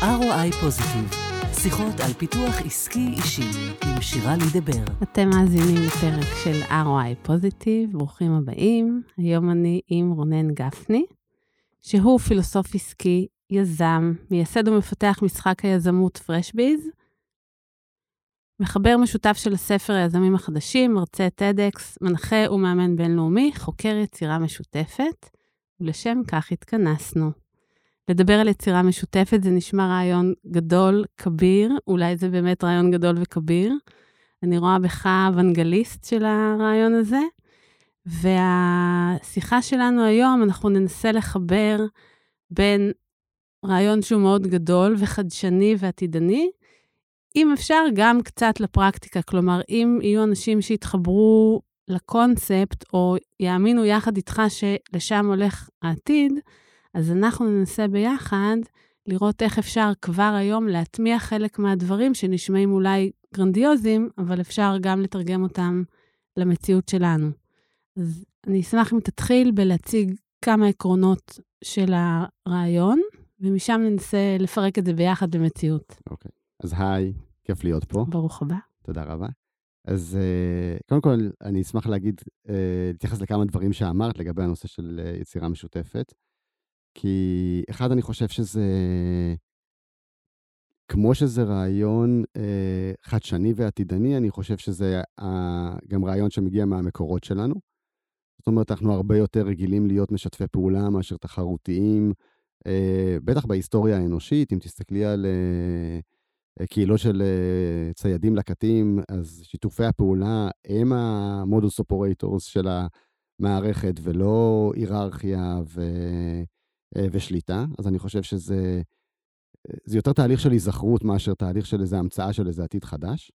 ROI פוזיטיב, שיחות על פיתוח עסקי אישי עם שירה לידבר. אתם מאזינים לפרק של ROI פוזיטיב, ברוכים הבאים. היום אני עם רונן גפני, שהוא פילוסוף עסקי, יזם, מייסד ומפתח משחק היזמות פרשביז, מחבר משותף של הספר היזמים החדשים, מרצה TEDx, מנחה ומאמן בינלאומי, חוקר יצירה משותפת, ולשם כך התכנסנו. לדבר על יצירה משותפת זה נשמע רעיון גדול, כביר, אולי זה באמת רעיון גדול וכביר. אני רואה בך אוונגליסט של הרעיון הזה, והשיחה שלנו היום, אנחנו ננסה לחבר בין רעיון שהוא מאוד גדול וחדשני ועתידני, אם אפשר, גם קצת לפרקטיקה. כלומר, אם יהיו אנשים שיתחברו לקונספט, או יאמינו יחד איתך שלשם הולך העתיד, אז אנחנו ננסה ביחד לראות איך אפשר כבר היום להטמיע חלק מהדברים שנשמעים אולי גרנדיוזיים, אבל אפשר גם לתרגם אותם למציאות שלנו. אז אני אשמח אם תתחיל בלהציג כמה עקרונות של הרעיון, ומשם ננסה לפרק את זה ביחד במציאות. אוקיי. Okay. אז היי, כיף להיות פה. ברוך הבא. תודה רבה. אז uh, קודם כל, אני אשמח להגיד, uh, להתייחס לכמה דברים שאמרת לגבי הנושא של uh, יצירה משותפת. כי אחד, אני חושב שזה, כמו שזה רעיון אה, חדשני ועתידני, אני חושב שזה אה, גם רעיון שמגיע מהמקורות שלנו. זאת אומרת, אנחנו הרבה יותר רגילים להיות משתפי פעולה מאשר תחרותיים, אה, בטח בהיסטוריה האנושית, אם תסתכלי על אה, קהילות של אה, ציידים לקטים, אז שיתופי הפעולה הם המודוס אופורטורס של המערכת, ולא היררכיה ו... אה, ושליטה, אז אני חושב שזה זה יותר תהליך של היזכרות מאשר תהליך של איזו המצאה של איזה עתיד חדש.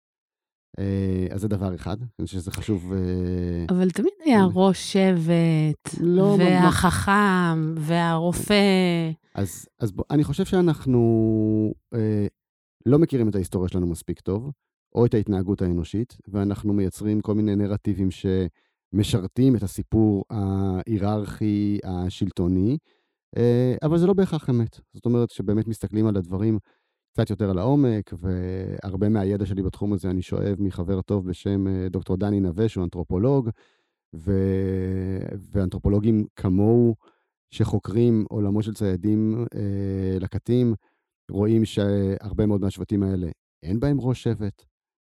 אה, אז זה דבר אחד, אני חושב שזה חשוב. אה, אבל תמיד היה ראש שבט, לא, והחכם, והרופא. אז, אז בוא, אני חושב שאנחנו אה, לא מכירים את ההיסטוריה שלנו מספיק טוב, או את ההתנהגות האנושית, ואנחנו מייצרים כל מיני נרטיבים שמשרתים את הסיפור ההיררכי, השלטוני, אה, אבל זה לא בהכרח אמת. זאת אומרת שבאמת מסתכלים על הדברים קצת יותר על העומק, והרבה מהידע שלי בתחום הזה אני שואב מחבר טוב בשם אה, דוקטור דני נווה, שהוא אנתרופולוג, ו... ואנתרופולוגים כמוהו, שחוקרים עולמו של ציידים אה, לקטים, רואים שהרבה מאוד מהשבטים האלה, אין בהם ראש שבט,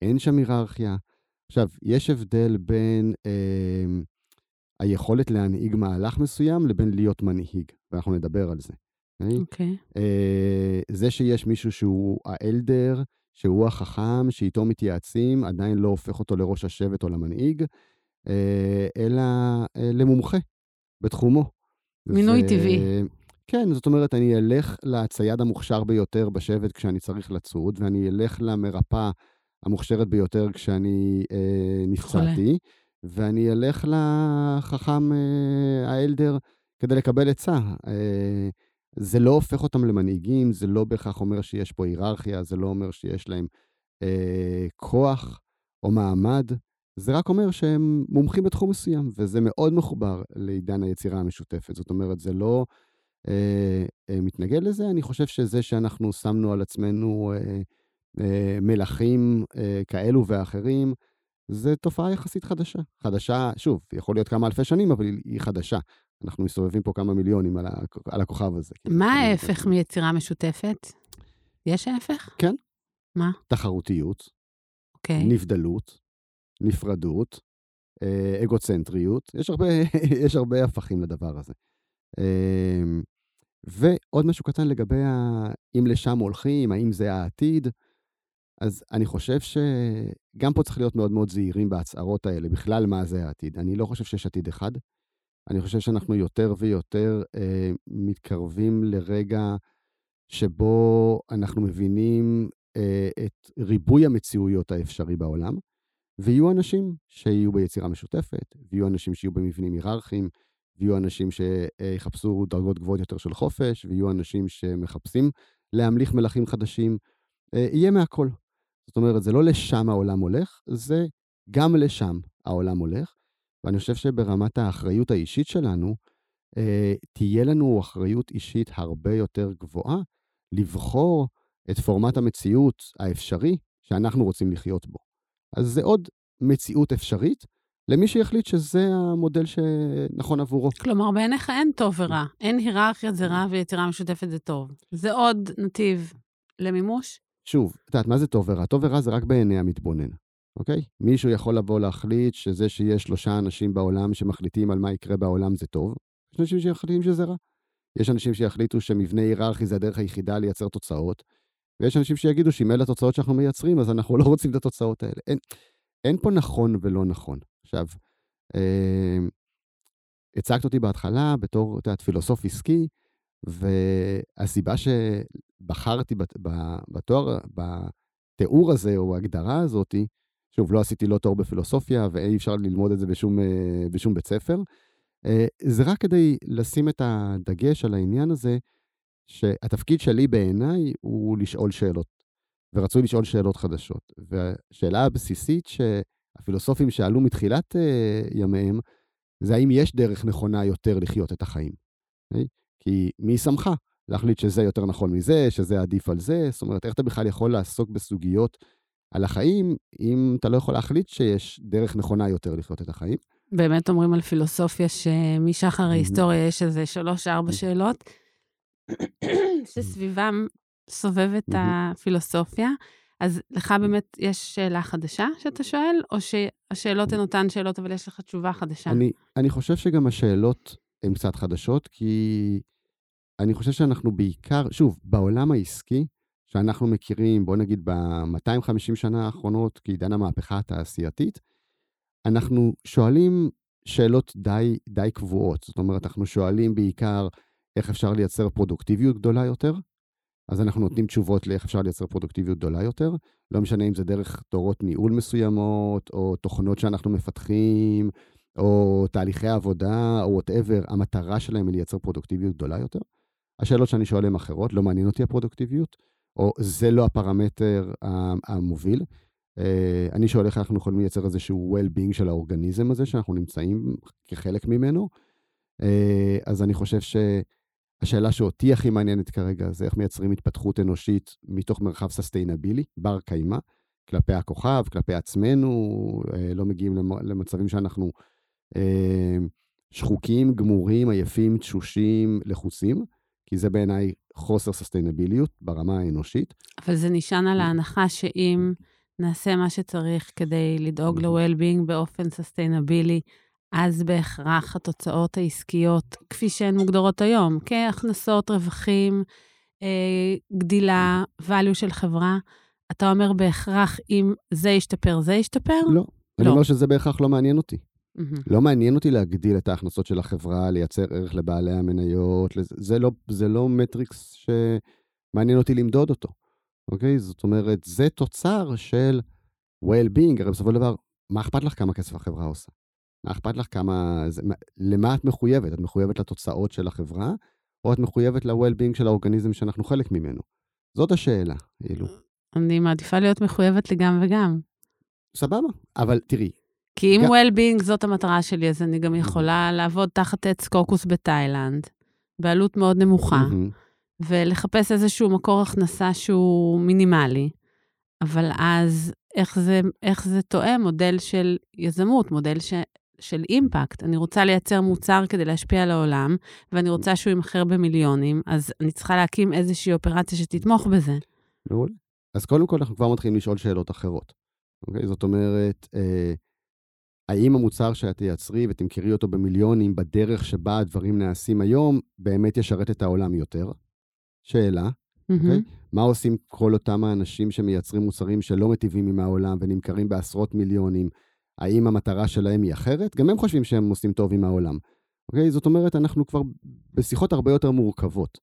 אין שם היררכיה. עכשיו, יש הבדל בין אה, היכולת להנהיג מהלך מסוים לבין להיות מנהיג, ואנחנו נדבר על זה. אוקיי. Okay? אוקיי. Uh, זה שיש מישהו שהוא האלדר, שהוא החכם, שאיתו מתייעצים, עדיין לא הופך אותו לראש השבט או למנהיג, uh, אלא uh, למומחה בתחומו. מינוי ו... טבעי. כן, זאת אומרת, אני אלך לצייד המוכשר ביותר בשבט כשאני צריך לצוד, ואני אלך למרפאה המוכשרת ביותר כשאני אה, נפצעתי. ואני אלך לחכם אה, האלדר כדי לקבל עצה. אה, זה לא הופך אותם למנהיגים, זה לא בהכרח אומר שיש פה היררכיה, זה לא אומר שיש להם אה, כוח או מעמד, זה רק אומר שהם מומחים בתחום מסוים, וזה מאוד מחובר לעידן היצירה המשותפת. זאת אומרת, זה לא אה, אה, מתנגד לזה, אני חושב שזה שאנחנו שמנו על עצמנו אה, אה, מלכים אה, כאלו ואחרים, זו תופעה יחסית חדשה. חדשה, שוב, יכול להיות כמה אלפי שנים, אבל היא חדשה. אנחנו מסתובבים פה כמה מיליונים על, על הכוכב הזה. מה ההפך מיצירה משותפת? יש ההפך? כן. מה? תחרותיות, אוקיי. נבדלות, נפרדות, אה, אגוצנטריות. יש הרבה, יש הרבה הפכים לדבר הזה. אמ, ועוד משהו קטן לגבי ה... אם לשם הולכים, האם זה העתיד. אז אני חושב שגם פה צריך להיות מאוד מאוד זהירים בהצהרות האלה, בכלל מה זה העתיד. אני לא חושב שיש עתיד אחד. אני חושב שאנחנו יותר ויותר אה, מתקרבים לרגע שבו אנחנו מבינים אה, את ריבוי המציאויות האפשרי בעולם, ויהיו אנשים שיהיו ביצירה משותפת, ויהיו אנשים שיהיו במבנים היררכיים, ויהיו אנשים שיחפשו דרגות גבוהות יותר של חופש, ויהיו אנשים שמחפשים להמליך מלכים חדשים. אה, יהיה מהכל. זאת אומרת, זה לא לשם העולם הולך, זה גם לשם העולם הולך. ואני חושב שברמת האחריות האישית שלנו, אה, תהיה לנו אחריות אישית הרבה יותר גבוהה לבחור את פורמט המציאות האפשרי שאנחנו רוצים לחיות בו. אז זה עוד מציאות אפשרית למי שיחליט שזה המודל שנכון עבורו. כלומר, בעיניך אין טוב ורע. אין היררכיה זה רע ויצירה משותפת זה טוב. זה עוד נתיב למימוש? שוב, את יודעת, מה זה טוב ורע? טוב ורע זה רק בעיני המתבונן, אוקיי? מישהו יכול לבוא להחליט שזה שיש שלושה אנשים בעולם שמחליטים על מה יקרה בעולם זה טוב. יש אנשים שיחליטים שזה רע. יש אנשים שיחליטו שמבנה היררכי זה הדרך היחידה לייצר תוצאות, ויש אנשים שיגידו שאם אלה התוצאות שאנחנו מייצרים, אז אנחנו לא רוצים את התוצאות האלה. אין, אין פה נכון ולא נכון. עכשיו, אה, הצגת אותי בהתחלה בתור, את יודעת, פילוסוף עסקי, והסיבה שבחרתי בתואר, בתיאור הזה, או ההגדרה הזאת, שוב, לא עשיתי לא תואר בפילוסופיה, ואי אפשר ללמוד את זה בשום, אה, בשום בית ספר, אה, זה רק כדי לשים את הדגש על העניין הזה, שהתפקיד שלי בעיניי הוא לשאול שאלות, ורצוי לשאול שאלות חדשות. והשאלה הבסיסית שהפילוסופים שאלו מתחילת uh, ימיהם, זה האם יש דרך נכונה יותר לחיות את החיים. אוקיי? כי מי שמך להחליט שזה יותר נכון מזה, שזה עדיף על זה? זאת אומרת, איך אתה בכלל יכול לעסוק בסוגיות על החיים, אם אתה לא יכול להחליט שיש דרך נכונה יותר לחיות את החיים? באמת אומרים על פילוסופיה שמשחר ההיסטוריה יש איזה שלוש-ארבע שאלות, שסביבם סובבת הפילוסופיה. אז לך באמת יש שאלה חדשה שאתה שואל, או שהשאלות הן אותן שאלות, אבל יש לך תשובה חדשה? אני, אני חושב שגם השאלות הן קצת חדשות, כי אני חושב שאנחנו בעיקר, שוב, בעולם העסקי, שאנחנו מכירים, בוא נגיד ב-250 שנה האחרונות, כעידן המהפכה התעשייתית, אנחנו שואלים שאלות די, די קבועות. זאת אומרת, אנחנו שואלים בעיקר איך אפשר לייצר פרודוקטיביות גדולה יותר, אז אנחנו נותנים תשובות לאיך אפשר לייצר פרודוקטיביות גדולה יותר. לא משנה אם זה דרך תורות ניהול מסוימות, או תוכנות שאנחנו מפתחים, או תהליכי עבודה, או whatever, המטרה שלהם היא לייצר פרודוקטיביות גדולה יותר. השאלות שאני שואל הן אחרות, לא מעניין אותי הפרודוקטיביות, או זה לא הפרמטר המוביל. אה, אני שואל איך אנחנו יכולים לייצר איזשהו well-being של האורגניזם הזה, שאנחנו נמצאים כחלק ממנו. אה, אז אני חושב שהשאלה שאותי הכי מעניינת כרגע זה איך מייצרים התפתחות אנושית מתוך מרחב ססטיינבילי, בר קיימא, כלפי הכוכב, כלפי עצמנו, אה, לא מגיעים למצבים שאנחנו שחוקים, גמורים, עייפים, תשושים, לחוצים, כי זה בעיניי חוסר ססטיינביליות ברמה האנושית. אבל זה נשען על ההנחה שאם... נעשה מה שצריך כדי לדאוג ל-well-being באופן sustainably, אז בהכרח התוצאות העסקיות, כפי שהן מוגדרות היום, כהכנסות, רווחים, אה, גדילה, value של חברה, אתה אומר בהכרח אם זה ישתפר, זה ישתפר? לא. לא. אני אומר שזה בהכרח לא מעניין אותי. Mm-hmm. לא מעניין אותי להגדיל את ההכנסות של החברה, לייצר ערך לבעלי המניות, זה לא, זה לא metrics שמעניין אותי למדוד אותו. אוקיי? זאת אומרת, זה תוצר של well-being, הרי בסופו של דבר, מה אכפת לך כמה כסף החברה עושה? מה אכפת לך כמה... זה, למה את מחויבת? את מחויבת לתוצאות של החברה, או את מחויבת ל-well-being של האורגניזם שאנחנו חלק ממנו? זאת השאלה, כאילו. אני מעדיפה להיות מחויבת לגם וגם. סבבה, אבל תראי. כי אם well-being זאת המטרה שלי, אז אני גם יכולה לעבוד תחת עץ קוקוס בתאילנד, בעלות מאוד נמוכה. Mm-hmm. ולחפש איזשהו מקור הכנסה שהוא מינימלי. אבל אז איך זה, איך זה תואם מודל של יזמות, מודל ש, של אימפקט. אני רוצה לייצר מוצר כדי להשפיע על העולם, ואני רוצה שהוא יימכר במיליונים, אז אני צריכה להקים איזושהי אופרציה שתתמוך בזה. מעולה. אז קודם כל אנחנו כבר מתחילים לשאול שאלות אחרות. אוקיי? זאת אומרת, אה, האם המוצר שאת תייצרי ותמכרי אותו במיליונים בדרך שבה הדברים נעשים היום, באמת ישרת את העולם יותר? שאלה, אוקיי? Mm-hmm. Okay? מה עושים כל אותם האנשים שמייצרים מוצרים שלא מטיבים עם העולם ונמכרים בעשרות מיליונים? האם המטרה שלהם היא אחרת? גם הם חושבים שהם עושים טוב עם העולם. אוקיי? Okay? זאת אומרת, אנחנו כבר בשיחות הרבה יותר מורכבות.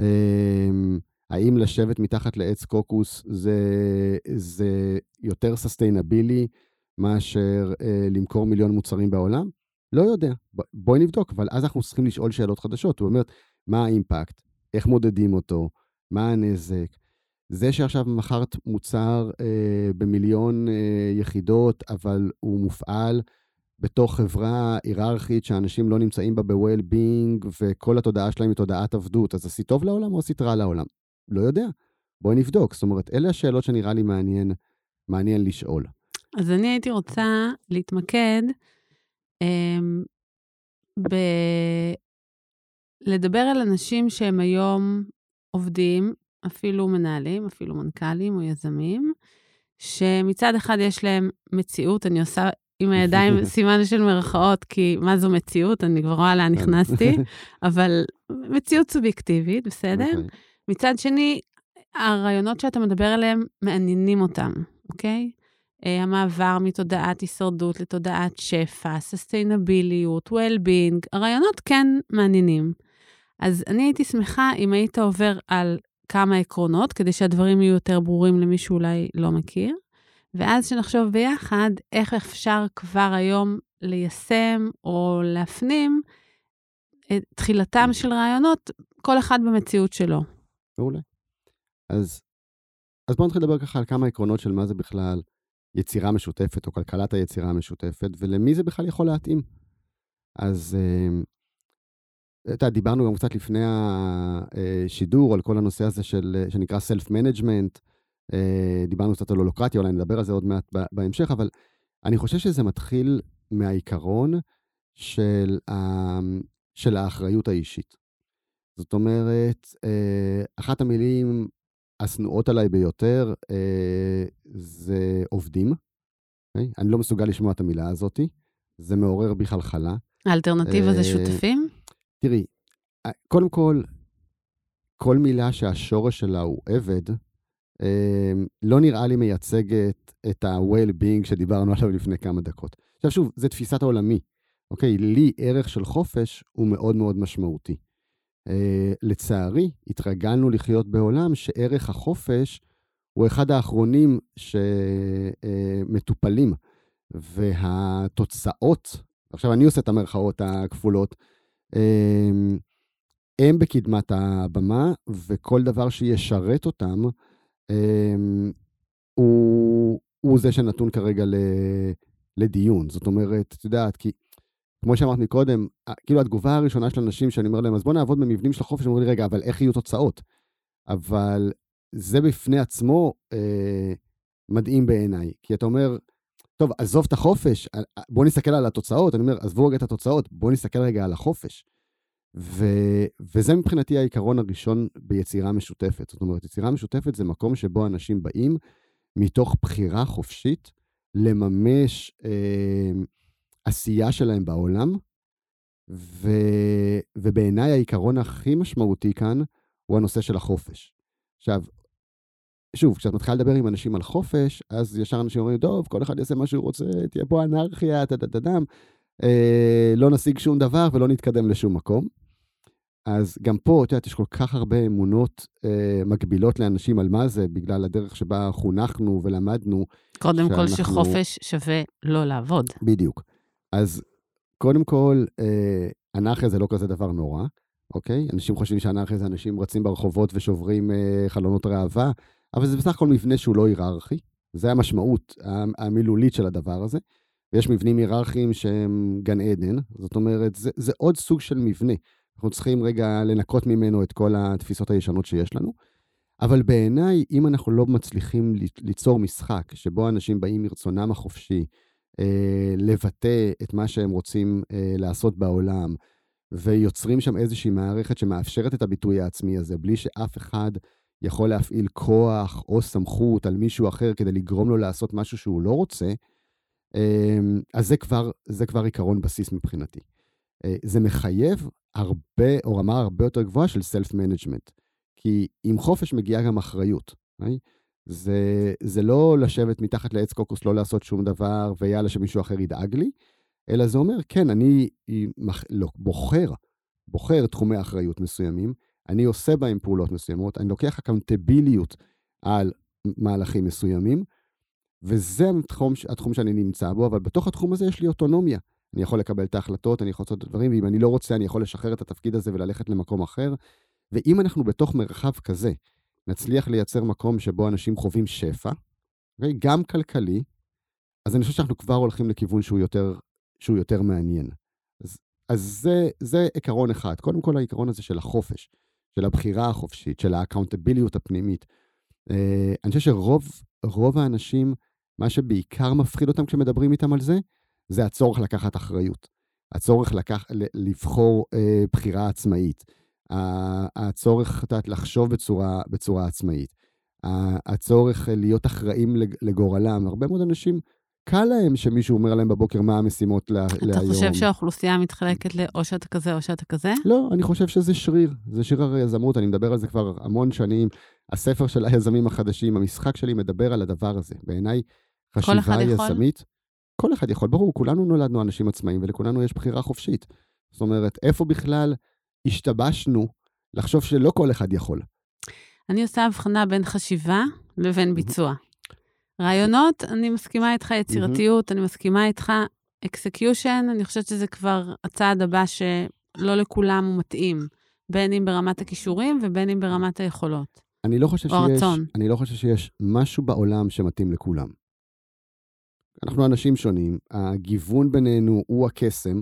אמ, האם לשבת מתחת לעץ קוקוס זה, זה יותר סוסטיינבילי מאשר אה, למכור מיליון מוצרים בעולם? לא יודע. בואי נבדוק, אבל אז אנחנו צריכים לשאול שאלות חדשות. הוא אומר, מה האימפקט? איך מודדים אותו, מה הנזק. זה שעכשיו מכרת מוצר אה, במיליון אה, יחידות, אבל הוא מופעל בתוך חברה היררכית שאנשים לא נמצאים בה ב-well-being, וכל התודעה שלהם היא תודעת עבדות, אז עשית טוב לעולם או עשית רע לעולם? לא יודע. בואי נבדוק. זאת אומרת, אלה השאלות שנראה לי מעניין, מעניין לשאול. אז אני הייתי רוצה להתמקד אמ, ב... לדבר על אנשים שהם היום עובדים, אפילו מנהלים, אפילו מנכ"לים או יזמים, שמצד אחד יש להם מציאות, אני עושה עם הידיים סימן של מירכאות, כי מה זו מציאות? אני כבר רואה לאן נכנסתי, אבל מציאות סובייקטיבית, בסדר? אוקיי. מצד שני, הרעיונות שאתה מדבר עליהם מעניינים אותם, אוקיי? המעבר מתודעת הישרדות לתודעת שפע, סוסטיינביליות, well-being, הרעיונות כן מעניינים. אז אני הייתי שמחה אם היית עובר על כמה עקרונות, כדי שהדברים יהיו יותר ברורים למי שאולי לא מכיר, ואז שנחשוב ביחד איך אפשר כבר היום ליישם או להפנים את תחילתם של רעיונות, כל אחד במציאות שלו. מעולה. אז, אז בואו נתחיל לדבר ככה על כמה עקרונות של מה זה בכלל יצירה משותפת, או כלכלת היצירה המשותפת, ולמי זה בכלל יכול להתאים. אז אה, אתה יודע, דיברנו גם קצת לפני השידור על כל הנושא הזה של, שנקרא Self-Management, אה, דיברנו קצת על הולוקרטיה, אולי נדבר על זה עוד מעט בהמשך, אבל אני חושב שזה מתחיל מהעיקרון של, של האחריות האישית. זאת אומרת, אה, אחת המילים השנואות עליי ביותר אה, זה עובדים. אוקיי? אני לא מסוגל לשמוע את המילה הזאת, זה מעורר בי חלחלה. האלטרנטיבה זה שותפים? תראי, קודם כל, כל מילה שהשורש שלה הוא עבד, אמ, לא נראה לי מייצגת את ה-well-being שדיברנו עליו לפני כמה דקות. עכשיו שוב, זה תפיסת העולמי, אוקיי? לי ערך של חופש הוא מאוד מאוד משמעותי. Uh, לצערי, התרגלנו לחיות בעולם שערך החופש הוא אחד האחרונים שמטופלים, uh, והתוצאות, עכשיו אני עושה את המרכאות הכפולות, uh, הם בקדמת הבמה, וכל דבר שישרת אותם, אמ, הוא, הוא זה שנתון כרגע לדיון. זאת אומרת, את יודעת, כי כמו שאמרת מקודם, כאילו התגובה הראשונה של אנשים שאני אומר להם, אז בוא נעבוד במבנים של החופש, אומרים לי, רגע, אבל איך יהיו תוצאות? אבל זה בפני עצמו אה, מדהים בעיניי, כי אתה אומר, טוב, עזוב את החופש, בוא נסתכל על התוצאות. אני אומר, עזבו רגע את התוצאות, בוא נסתכל רגע על החופש. ו, וזה מבחינתי העיקרון הראשון ביצירה משותפת. זאת אומרת, יצירה משותפת זה מקום שבו אנשים באים מתוך בחירה חופשית לממש אה, עשייה שלהם בעולם, ו, ובעיניי העיקרון הכי משמעותי כאן הוא הנושא של החופש. עכשיו, שוב, כשאת מתחילה לדבר עם אנשים על חופש, אז ישר אנשים אומרים, טוב, כל אחד יעשה מה שהוא רוצה, תהיה פה אנרכיה, טה-טה-טה-דם, אה, לא נשיג שום דבר ולא נתקדם לשום מקום. אז גם פה, את יודעת, יש כל כך הרבה אמונות אה, מקבילות לאנשים על מה זה, בגלל הדרך שבה חונכנו ולמדנו. קודם שאנחנו... כל, שחופש שווה לא לעבוד. בדיוק. אז קודם כל, אה, אנרכיה זה לא כזה דבר נורא, אוקיי? אנשים חושבים שאנרכיה זה אנשים רצים ברחובות ושוברים אה, חלונות ראווה, אבל זה בסך הכל מבנה שהוא לא היררכי. זה המשמעות המילולית של הדבר הזה. ויש מבנים היררכיים שהם גן עדן, זאת אומרת, זה, זה עוד סוג של מבנה. אנחנו צריכים רגע לנקות ממנו את כל התפיסות הישנות שיש לנו. אבל בעיניי, אם אנחנו לא מצליחים ליצור משחק שבו אנשים באים מרצונם החופשי, לבטא את מה שהם רוצים אה, לעשות בעולם, ויוצרים שם איזושהי מערכת שמאפשרת את הביטוי העצמי הזה, בלי שאף אחד יכול להפעיל כוח או סמכות על מישהו אחר כדי לגרום לו לעשות משהו שהוא לא רוצה, אה, אז זה כבר, זה כבר עיקרון בסיס מבחינתי. אה, זה מחייב הרבה, או רמה הרבה יותר גבוהה של self-management. כי עם חופש מגיעה גם אחריות. right? זה, זה לא לשבת מתחת לעץ קוקוס, לא לעשות שום דבר, ויאללה, שמישהו אחר ידאג לי, אלא זה אומר, כן, אני לא, בוחר, בוחר תחומי אחריות מסוימים, אני עושה בהם פעולות מסוימות, אני לוקח accountability על מהלכים מסוימים, וזה התחום, התחום שאני נמצא בו, אבל בתוך התחום הזה יש לי אוטונומיה. אני יכול לקבל את ההחלטות, אני יכול לעשות את הדברים, ואם אני לא רוצה, אני יכול לשחרר את התפקיד הזה וללכת למקום אחר. ואם אנחנו בתוך מרחב כזה, נצליח לייצר מקום שבו אנשים חווים שפע, okay, גם כלכלי, אז אני חושב שאנחנו כבר הולכים לכיוון שהוא יותר, שהוא יותר מעניין. אז, אז זה, זה עיקרון אחד. קודם כל, העיקרון הזה של החופש, של הבחירה החופשית, של האקאונטביליות הפנימית. אה, אני חושב שרוב האנשים, מה שבעיקר מפחיד אותם כשמדברים איתם על זה, זה הצורך לקחת אחריות. הצורך לקח, לבחור אה, בחירה עצמאית. הצורך, את יודעת, לחשוב בצורה, בצורה עצמאית. הצורך להיות אחראים לגורלם. הרבה מאוד אנשים קל להם שמישהו אומר להם בבוקר מה המשימות לה, אתה להיום. אתה חושב שהאוכלוסייה מתחלקת לאו שאתה כזה או שאתה כזה? לא, אני חושב שזה שריר. זה שריר היזמות, אני מדבר על זה כבר המון שנים. הספר של היזמים החדשים, המשחק שלי מדבר על הדבר הזה. בעיניי, חשיבה יזמית... יכול? כל אחד יכול, ברור, כולנו נולדנו אנשים עצמאיים ולכולנו יש בחירה חופשית. זאת אומרת, איפה בכלל השתבשנו לחשוב שלא כל אחד יכול? אני עושה הבחנה בין חשיבה לבין ביצוע. רעיונות, אני מסכימה איתך, יצירתיות, אני מסכימה איתך, execution, אני חושבת שזה כבר הצעד הבא שלא לכולם הוא מתאים, בין אם ברמת הכישורים ובין אם ברמת היכולות. אני לא חושב שיש, הרצון. אני לא חושב שיש משהו בעולם שמתאים לכולם. אנחנו אנשים שונים, הגיוון בינינו הוא הקסם,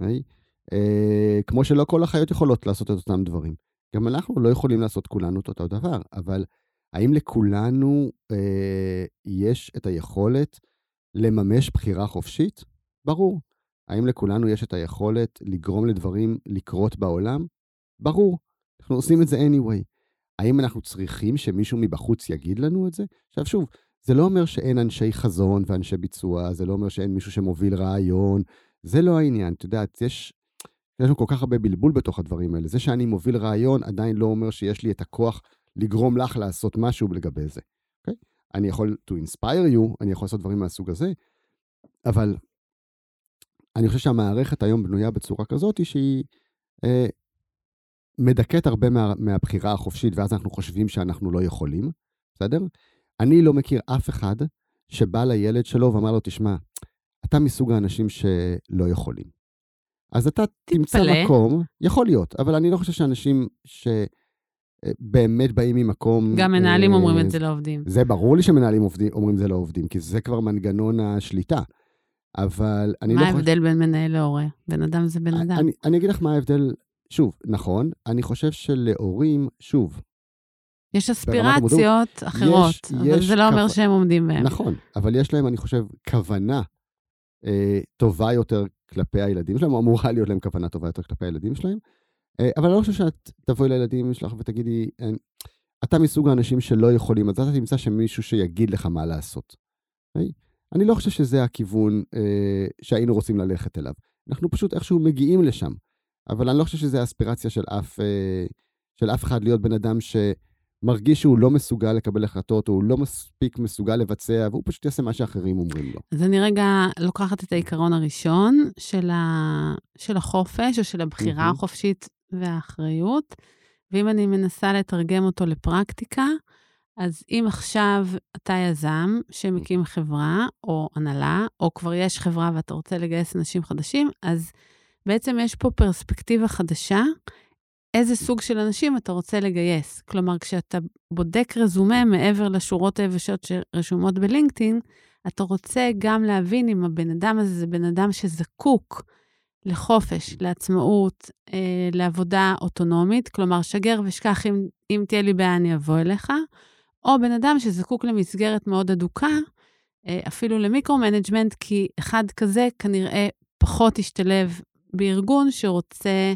right? אה, כמו שלא כל החיות יכולות לעשות את אותם דברים. גם אנחנו לא יכולים לעשות כולנו את אותו דבר, אבל האם לכולנו אה, יש את היכולת לממש בחירה חופשית? ברור. האם לכולנו יש את היכולת לגרום לדברים לקרות בעולם? ברור. אנחנו עושים את זה anyway. האם אנחנו צריכים שמישהו מבחוץ יגיד לנו את זה? עכשיו שוב, זה לא אומר שאין אנשי חזון ואנשי ביצוע, זה לא אומר שאין מישהו שמוביל רעיון, זה לא העניין. את יודעת, יש, יש לנו כל כך הרבה בלבול בתוך הדברים האלה. זה שאני מוביל רעיון עדיין לא אומר שיש לי את הכוח לגרום לך לעשות משהו לגבי זה. Okay? אוקיי? אני יכול to inspire you, אני יכול לעשות דברים מהסוג הזה, אבל אני חושב שהמערכת היום בנויה בצורה כזאת שהיא אה, מדכאת הרבה מה, מהבחירה החופשית, ואז אנחנו חושבים שאנחנו לא יכולים, בסדר? אני לא מכיר אף אחד שבא לילד שלו ואמר לו, תשמע, אתה מסוג האנשים שלא יכולים. אז אתה. תמצא מקום, יכול להיות, אבל אני לא חושב שאנשים שבאמת באים ממקום... גם מנהלים אה, אומרים את זה לעובדים. זה ברור לי שמנהלים עובדים, אומרים את זה לעובדים, כי זה כבר מנגנון השליטה. אבל אני לא חושב... מה ההבדל בין מנהל להורה? בן אדם זה בן אדם. אני, אני אגיד לך מה ההבדל, שוב, נכון, אני חושב שלהורים, שוב, יש אספירציות אחרות, יש, אבל יש זה לא אומר כו... שהם עומדים בהן. נכון, אבל יש להם, אני חושב, כוונה אה, טובה יותר כלפי הילדים שלהם, או אמורה להיות להם כוונה טובה יותר כלפי הילדים שלהם. אה, אבל אני לא חושב שאת תבואי לילדים שלך ותגידי, אה, אתה מסוג האנשים שלא יכולים, אז אתה תמצא שמישהו שיגיד לך מה לעשות. אה? אני לא חושב שזה הכיוון שהיינו רוצים ללכת אליו. אנחנו פשוט איכשהו מגיעים לשם. אבל אני לא חושב שזה האספירציה של אף, של אף אחד להיות בן אדם ש... מרגיש שהוא לא מסוגל לקבל החלטות, הוא לא מספיק מסוגל לבצע, והוא פשוט יעשה מה שאחרים אומרים לו. אז אני רגע לוקחת את העיקרון הראשון של, ה... של החופש, או של הבחירה mm-hmm. החופשית והאחריות, ואם אני מנסה לתרגם אותו לפרקטיקה, אז אם עכשיו אתה יזם שמקים חברה, או הנהלה, או כבר יש חברה ואתה רוצה לגייס אנשים חדשים, אז בעצם יש פה פרספקטיבה חדשה איזה סוג של אנשים אתה רוצה לגייס. כלומר, כשאתה בודק רזומה מעבר לשורות היבשות שרשומות בלינקדאין, אתה רוצה גם להבין אם הבן אדם הזה זה בן אדם שזקוק לחופש, לעצמאות, אה, לעבודה אוטונומית, כלומר, שגר ושכח, אם, אם תהיה לי בעיה, אני אבוא אליך, או בן אדם שזקוק למסגרת מאוד אדוקה, אה, אפילו ל micro-management, כי אחד כזה כנראה פחות ישתלב בארגון שרוצה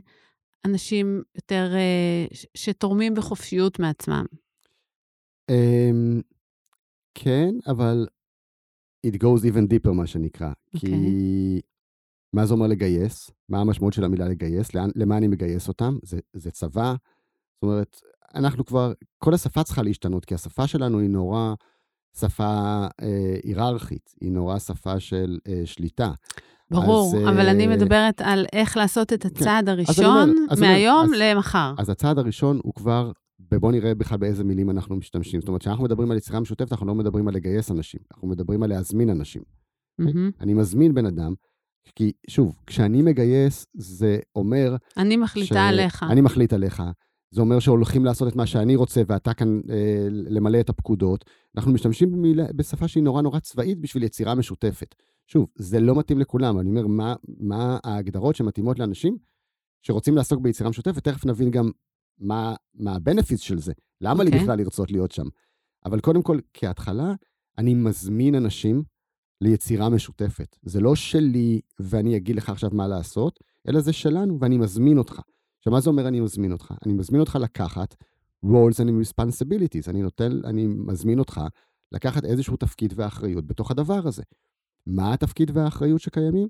אנשים יותר, אה, שתורמים בחופשיות מעצמם. Um, כן, אבל it goes even deeper, מה שנקרא. Okay. כי אוקיי. מה זה אומר לגייס? מה המשמעות של המילה לגייס? לאן, למה אני מגייס אותם? זה, זה צבא? זאת אומרת, אנחנו כבר, כל השפה צריכה להשתנות, כי השפה שלנו היא נורא שפה אה, היררכית, היא נורא שפה של אה, שליטה. ברור, אז, אבל uh, אני מדברת על איך לעשות את כן. הצעד כן. הראשון אומר, מהיום אז, למחר. אז הצעד הראשון הוא כבר, ובואו נראה בכלל באיזה מילים אנחנו משתמשים. זאת אומרת, כשאנחנו מדברים על יצירה משותפת, אנחנו לא מדברים על לגייס אנשים, אנחנו מדברים על להזמין אנשים. Mm-hmm. אני מזמין בן אדם, כי שוב, כשאני מגייס, זה אומר... אני מחליטה ש... עליך. אני מחליט עליך. זה אומר שהולכים לעשות את מה שאני רוצה, ואתה כאן אה, למלא את הפקודות. אנחנו משתמשים במילה, בשפה שהיא נורא נורא צבאית בשביל יצירה משותפת. שוב, זה לא מתאים לכולם, אני אומר, מה, מה ההגדרות שמתאימות לאנשים שרוצים לעסוק ביצירה משותפת? תכף נבין גם מה, מה ה-benefits של זה, למה okay. לי אוקיי. בכלל לרצות להיות שם. אבל קודם כל, כהתחלה, אני מזמין אנשים ליצירה משותפת. זה לא שלי ואני אגיד לך עכשיו מה לעשות, אלא זה שלנו ואני מזמין אותך. עכשיו, מה זה אומר אני מזמין אותך? אני מזמין אותך לקחת roles and responsibilities. אני נותן, אני מזמין אותך לקחת איזשהו תפקיד ואחריות בתוך הדבר הזה. מה התפקיד והאחריות שקיימים?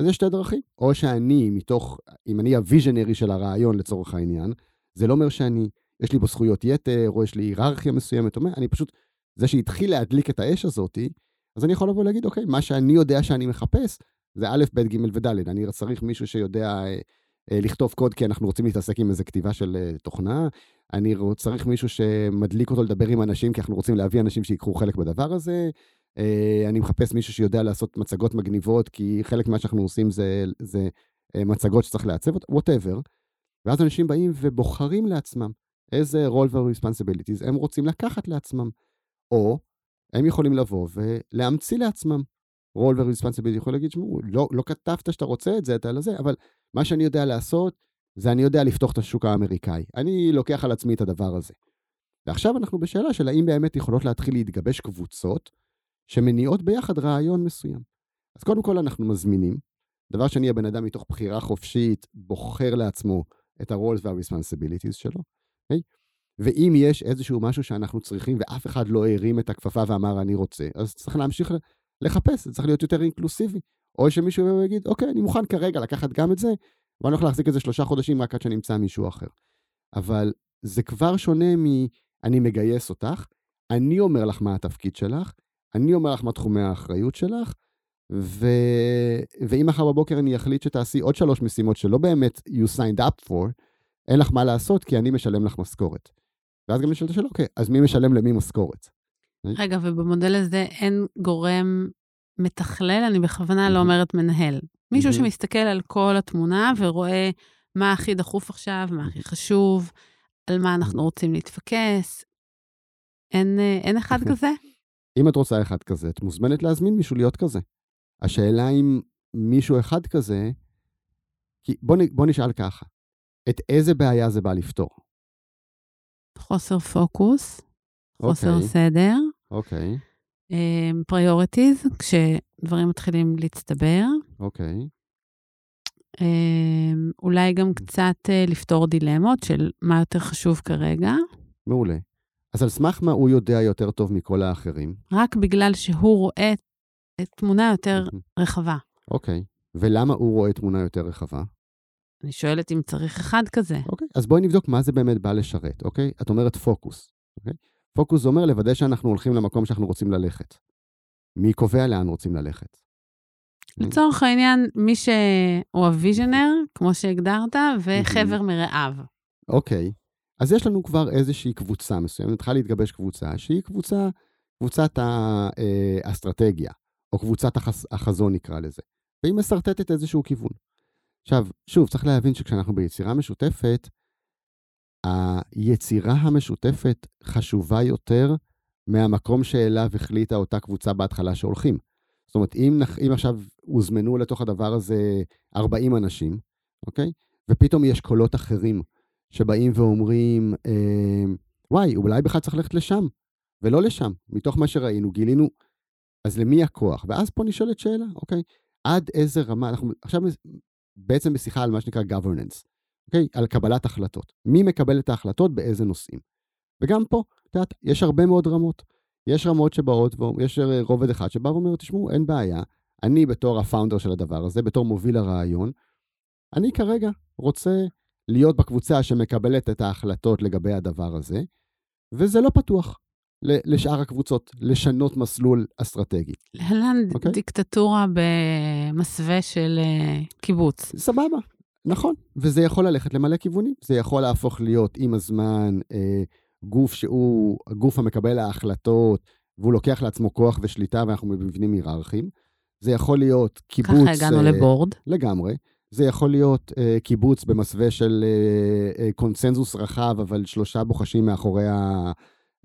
אז יש שתי דרכים. או שאני, מתוך, אם אני הוויז'נרי של הרעיון לצורך העניין, זה לא אומר שאני, יש לי בו זכויות יתר, או יש לי היררכיה מסוימת, אומר, אני פשוט, זה שהתחיל להדליק את האש הזאתי, אז אני יכול לבוא ולהגיד, אוקיי, מה שאני יודע שאני מחפש, זה א', ב', ג' וד'. אני צריך מישהו שיודע אה, אה, לכתוב קוד, כי אנחנו רוצים להתעסק עם איזה כתיבה של אה, תוכנה. אני צריך מישהו שמדליק אותו לדבר עם אנשים, כי אנחנו רוצים להביא אנשים שיקחו חלק בדבר הזה. אה, אני מחפש מישהו שיודע לעשות מצגות מגניבות, כי חלק ממה שאנחנו עושים זה, זה אה, מצגות שצריך לעצב, whatever. ואז אנשים באים ובוחרים לעצמם איזה role ו-responsibilities הם רוצים לקחת לעצמם. או הם יכולים לבוא ולהמציא לעצמם role ו-responsibility. יכול להגיד, שמעו, לא, לא כתבת שאתה רוצה את זה, אתה לזה, אבל מה שאני יודע לעשות, זה אני יודע לפתוח את השוק האמריקאי. אני לוקח על עצמי את הדבר הזה. ועכשיו אנחנו בשאלה של האם באמת יכולות להתחיל להתגבש קבוצות שמניעות ביחד רעיון מסוים. אז קודם כל אנחנו מזמינים. דבר שני, הבן אדם מתוך בחירה חופשית בוחר לעצמו את ה-roles וה-responsibilities שלו. Okay? אוקיי? ואם יש איזשהו משהו שאנחנו צריכים ואף אחד לא הרים את הכפפה ואמר אני רוצה, אז צריך להמשיך לחפש, זה צריך להיות יותר אינקלוסיבי. או שמישהו יגיד, אוקיי, אני מוכן כרגע לקחת גם את זה, ואני הולך להחזיק את זה שלושה חודשים רק עד שאני אמצא מישהו אחר. אבל זה כבר שונה מ... אני מגייס אותך, אני אומר לך מה התפקיד שלך, אני אומר לך מה תחומי האחריות שלך, ו... ואם מחר בבוקר אני אחליט שתעשי עוד שלוש משימות שלא באמת you signed up for, אין לך מה לעשות כי אני משלם לך משכורת. ואז גם נשאלת השאלה, אוקיי, אז מי משלם למי משכורת? רגע, ובמודל הזה אין גורם מתכלל, אני בכוונה לא אומרת מנהל. מישהו שמסתכל על כל התמונה ורואה מה הכי דחוף עכשיו, מה הכי חשוב, על מה אנחנו רוצים להתפקס. אין, אה, אין אחד כזה? אם את רוצה אחד כזה, את מוזמנת להזמין מישהו להיות כזה. השאלה אם מישהו אחד כזה, כי בוא, בוא נשאל ככה, את איזה בעיה זה בא לפתור? חוסר פוקוס, חוסר okay. אוקיי. סדר. אוקיי. priorities, um, כשדברים מתחילים להצטבר. אוקיי. Okay. Um, אולי גם קצת uh, לפתור דילמות של מה יותר חשוב כרגע. מעולה. אז על סמך מה הוא יודע יותר טוב מכל האחרים? רק בגלל שהוא רואה תמונה יותר רחבה. אוקיי. ולמה הוא רואה תמונה יותר רחבה? אני שואלת אם צריך אחד כזה. אוקיי, אז בואי נבדוק מה זה באמת בא לשרת, אוקיי? את אומרת פוקוס, אוקיי? פוקוס זה אומר לוודא שאנחנו הולכים למקום שאנחנו רוצים ללכת. מי קובע לאן רוצים ללכת? לצורך העניין, מי שהוא הוויז'נר, כמו שהגדרת, וחבר מרעיו. אוקיי. אז יש לנו כבר איזושהי קבוצה מסוימת, התחלה להתגבש קבוצה שהיא קבוצה, קבוצת האסטרטגיה, אה, או קבוצת החז, החזון נקרא לזה, והיא מסרטטת איזשהו כיוון. עכשיו, שוב, צריך להבין שכשאנחנו ביצירה משותפת, היצירה המשותפת חשובה יותר מהמקום שאליו החליטה אותה קבוצה בהתחלה שהולכים. זאת אומרת, אם, אם עכשיו הוזמנו לתוך הדבר הזה 40 אנשים, אוקיי? ופתאום יש קולות אחרים שבאים ואומרים, אה, וואי, אולי בכלל צריך ללכת לשם, ולא לשם. מתוך מה שראינו, גילינו, אז למי הכוח? ואז פה נשאלת שאלה, אוקיי? עד איזה רמה, אנחנו עכשיו בעצם בשיחה על מה שנקרא governance, אוקיי? על קבלת החלטות. מי מקבל את ההחלטות באיזה נושאים. וגם פה, את יודעת, יש הרבה מאוד רמות. יש רמות שבאות, ויש רובד אחד שבא ואומר, תשמעו, אין בעיה, אני בתור הפאונדר של הדבר הזה, בתור מוביל הרעיון, אני כרגע רוצה להיות בקבוצה שמקבלת את ההחלטות לגבי הדבר הזה, וזה לא פתוח לשאר הקבוצות, לשנות מסלול אסטרטגי. להלן okay? אוקיי? דיקטטורה במסווה של uh, קיבוץ. סבבה, נכון. וזה יכול ללכת למלא כיוונים. זה יכול להפוך להיות עם הזמן אה, גוף שהוא הגוף המקבל ההחלטות, והוא לוקח לעצמו כוח ושליטה, ואנחנו במבנים היררכיים. זה יכול להיות קיבוץ... ככה הגענו אה, לבורד. לגמרי. זה יכול להיות אה, קיבוץ במסווה של אה, אה, קונצנזוס רחב, אבל שלושה בוחשים מאחורי, ה,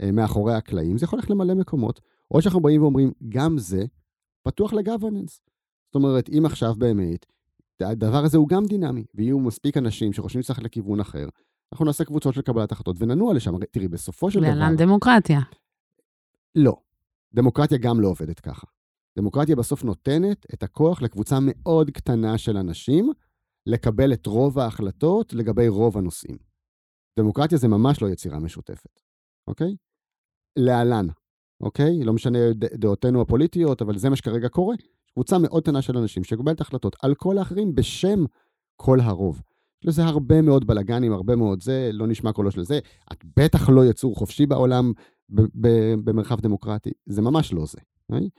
אה, מאחורי הקלעים. זה יכול ללכת למלא מקומות. או שאנחנו באים ואומרים, גם זה פתוח לגוורננס. זאת אומרת, אם עכשיו באמת, הדבר הזה הוא גם דינמי, ויהיו מספיק אנשים שחושבים שצריך לכיוון אחר, אנחנו נעשה קבוצות של קבלת החלטות וננוע לשם. תראי, בסופו של דבר... להלן דמוקרטיה. לא. דמוקרטיה גם לא עובדת ככה. דמוקרטיה בסוף נותנת את הכוח לקבוצה מאוד קטנה של אנשים לקבל את רוב ההחלטות לגבי רוב הנושאים. דמוקרטיה זה ממש לא יצירה משותפת, אוקיי? להלן, אוקיי? לא משנה דעותינו הפוליטיות, אבל זה מה שכרגע קורה. קבוצה מאוד קטנה של אנשים שקובלת החלטות על כל האחרים בשם כל הרוב. יש לזה הרבה מאוד בלאגנים, הרבה מאוד זה, לא נשמע קולו של זה. את בטח לא יצור חופשי בעולם במרחב דמוקרטי. זה ממש לא זה. אוקיי?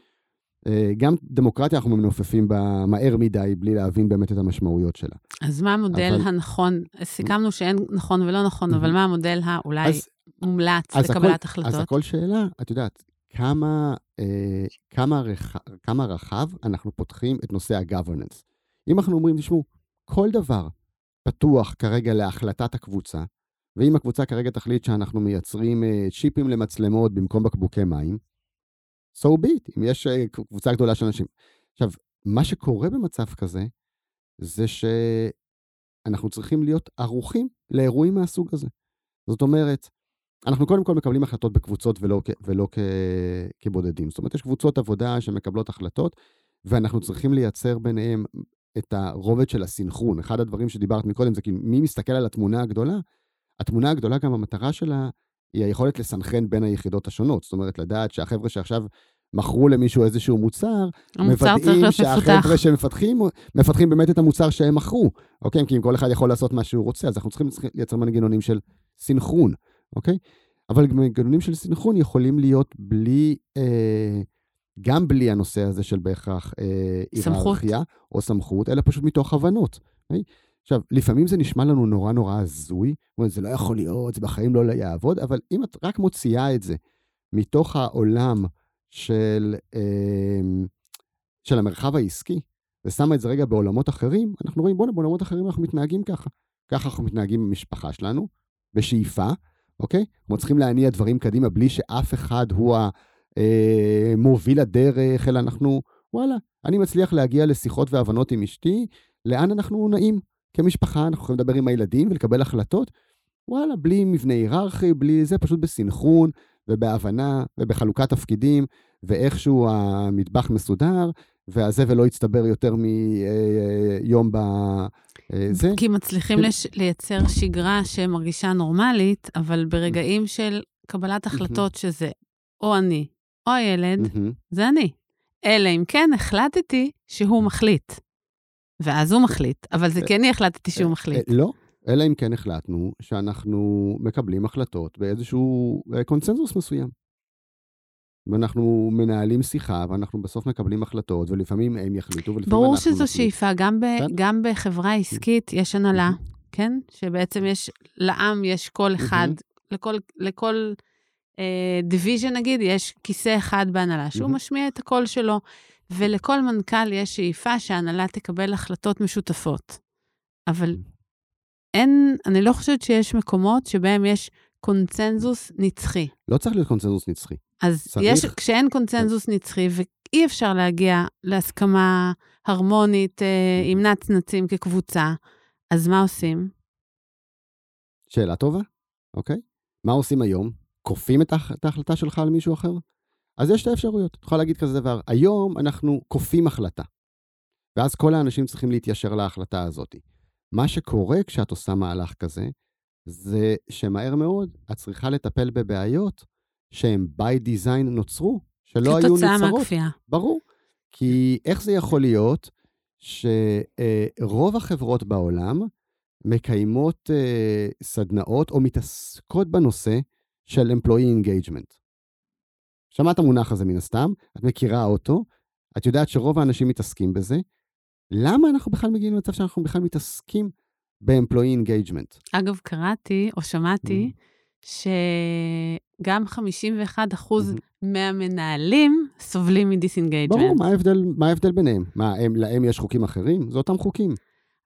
אה, גם דמוקרטיה אנחנו מנופפים בה מהר מדי, בלי להבין באמת את המשמעויות שלה. אז מה המודל אבל... הנכון? סיכמנו שאין נכון ולא נכון, אבל מה המודל האולי אז, מומלץ אז לקבלת הכל, החלטות? אז הכל שאלה, את יודעת, כמה, אה, כמה, רח, כמה רחב אנחנו פותחים את נושא ה-governance. אם אנחנו אומרים, תשמעו, כל דבר פתוח כרגע להחלטת הקבוצה, ואם הקבוצה כרגע תחליט שאנחנו מייצרים אה, צ'יפים למצלמות במקום בקבוקי מים, so be it, אם יש אה, קבוצה גדולה של אנשים. עכשיו, מה שקורה במצב כזה, זה שאנחנו צריכים להיות ערוכים לאירועים מהסוג הזה. זאת אומרת, אנחנו קודם כל מקבלים החלטות בקבוצות ולא, ולא כ, כבודדים. זאת אומרת, יש קבוצות עבודה שמקבלות החלטות, ואנחנו צריכים לייצר ביניהם את הרובד של הסינכרון. אחד הדברים שדיברת מקודם זה כי מי מסתכל על התמונה הגדולה, התמונה הגדולה גם המטרה שלה היא היכולת לסנכרן בין היחידות השונות. זאת אומרת, לדעת שהחבר'ה שעכשיו מכרו למישהו איזשהו מוצר, מוודאים שהחבר'ה שמפתחים, מפתחים באמת את המוצר שהם מכרו, אוקיי? כי אם כל אחד יכול לעשות מה שהוא רוצה, אז אנחנו צריכים לייצר מנגנונים של סינכרון, אוקיי? אבל מנגנונים של סינכרון יכולים להיות בלי, אה, גם בלי הנושא הזה של בהכרח אה, היררכיה או סמכות, אלא פשוט מתוך הבנות. אוקיי? עכשיו, לפעמים זה נשמע לנו נורא נורא הזוי, זאת אומרת, זה לא יכול להיות, זה בחיים לא יעבוד, אבל אם את רק מוציאה את זה מתוך העולם של, אה, של המרחב העסקי, ושמה את זה רגע בעולמות אחרים, אנחנו רואים, בוא'נה, בעולמות אחרים אנחנו מתנהגים ככה. ככה אנחנו מתנהגים במשפחה שלנו, בשאיפה, אוקיי? אנחנו צריכים להניע דברים קדימה בלי שאף אחד הוא המוביל אה, הדרך, אלא אנחנו, וואלה, אני מצליח להגיע לשיחות והבנות עם אשתי, לאן אנחנו נעים כמשפחה, אנחנו יכולים לדבר עם הילדים ולקבל החלטות, וואלה, בלי מבנה היררכי, בלי זה, פשוט בסינכרון ובהבנה ובחלוקת תפקידים, ואיכשהו המטבח מסודר, והזבל לא יצטבר יותר מיום בזה. כי מצליחים כן. לש... לייצר שגרה שמרגישה נורמלית, אבל ברגעים של קבלת החלטות שזה או אני או הילד, זה אני. אלא אם כן החלטתי שהוא מחליט. ואז הוא מחליט, אבל זה כן החלטתי שהוא מחליט. לא, אלא אם כן החלטנו שאנחנו מקבלים החלטות באיזשהו אה, קונצנזוס מסוים. ואנחנו מנהלים שיחה, ואנחנו בסוף מקבלים החלטות, ולפעמים הם יחליטו, ולפעמים אנחנו. ברור שזו שאיפה, גם, ב, כן? גם בחברה עסקית יש הנהלה, כן? שבעצם יש, לעם יש קול אחד, לכל, לכל אה, division נגיד, יש כיסא אחד בהנהלה, שהוא משמיע את הקול שלו, ולכל מנכ"ל יש שאיפה שההנהלה תקבל החלטות משותפות. אבל אין, אני לא חושבת שיש מקומות שבהם יש קונצנזוס נצחי. לא צריך להיות קונצנזוס נצחי. אז צריך... יש, כשאין קונצנזוס נצחי ואי אפשר להגיע להסכמה הרמונית אה, עם נצנצים כקבוצה, אז מה עושים? שאלה טובה, אוקיי. מה עושים היום? כופים את, את ההחלטה שלך על מישהו אחר? אז יש שתי אפשרויות. יכולה להגיד כזה דבר, היום אנחנו כופים החלטה, ואז כל האנשים צריכים להתיישר להחלטה הזאת. מה שקורה כשאת עושה מהלך כזה, זה שמהר מאוד את צריכה לטפל בבעיות שהן by design נוצרו, שלא היו נוצרות. כתוצאה מהכפייה. ברור. כי איך זה יכול להיות שרוב החברות בעולם מקיימות אה, סדנאות או מתעסקות בנושא של employee engagement. שמעת המונח הזה מן הסתם, את מכירה אותו, את יודעת שרוב האנשים מתעסקים בזה. למה אנחנו בכלל מגיעים למצב שאנחנו בכלל מתעסקים ב-employee engagement? אגב, קראתי או שמעתי mm-hmm. שגם 51 אחוז mm-hmm. מהמנהלים סובלים מ disengagement. ברור, מה ההבדל, מה ההבדל ביניהם? מה, הם, להם יש חוקים אחרים? זה אותם חוקים.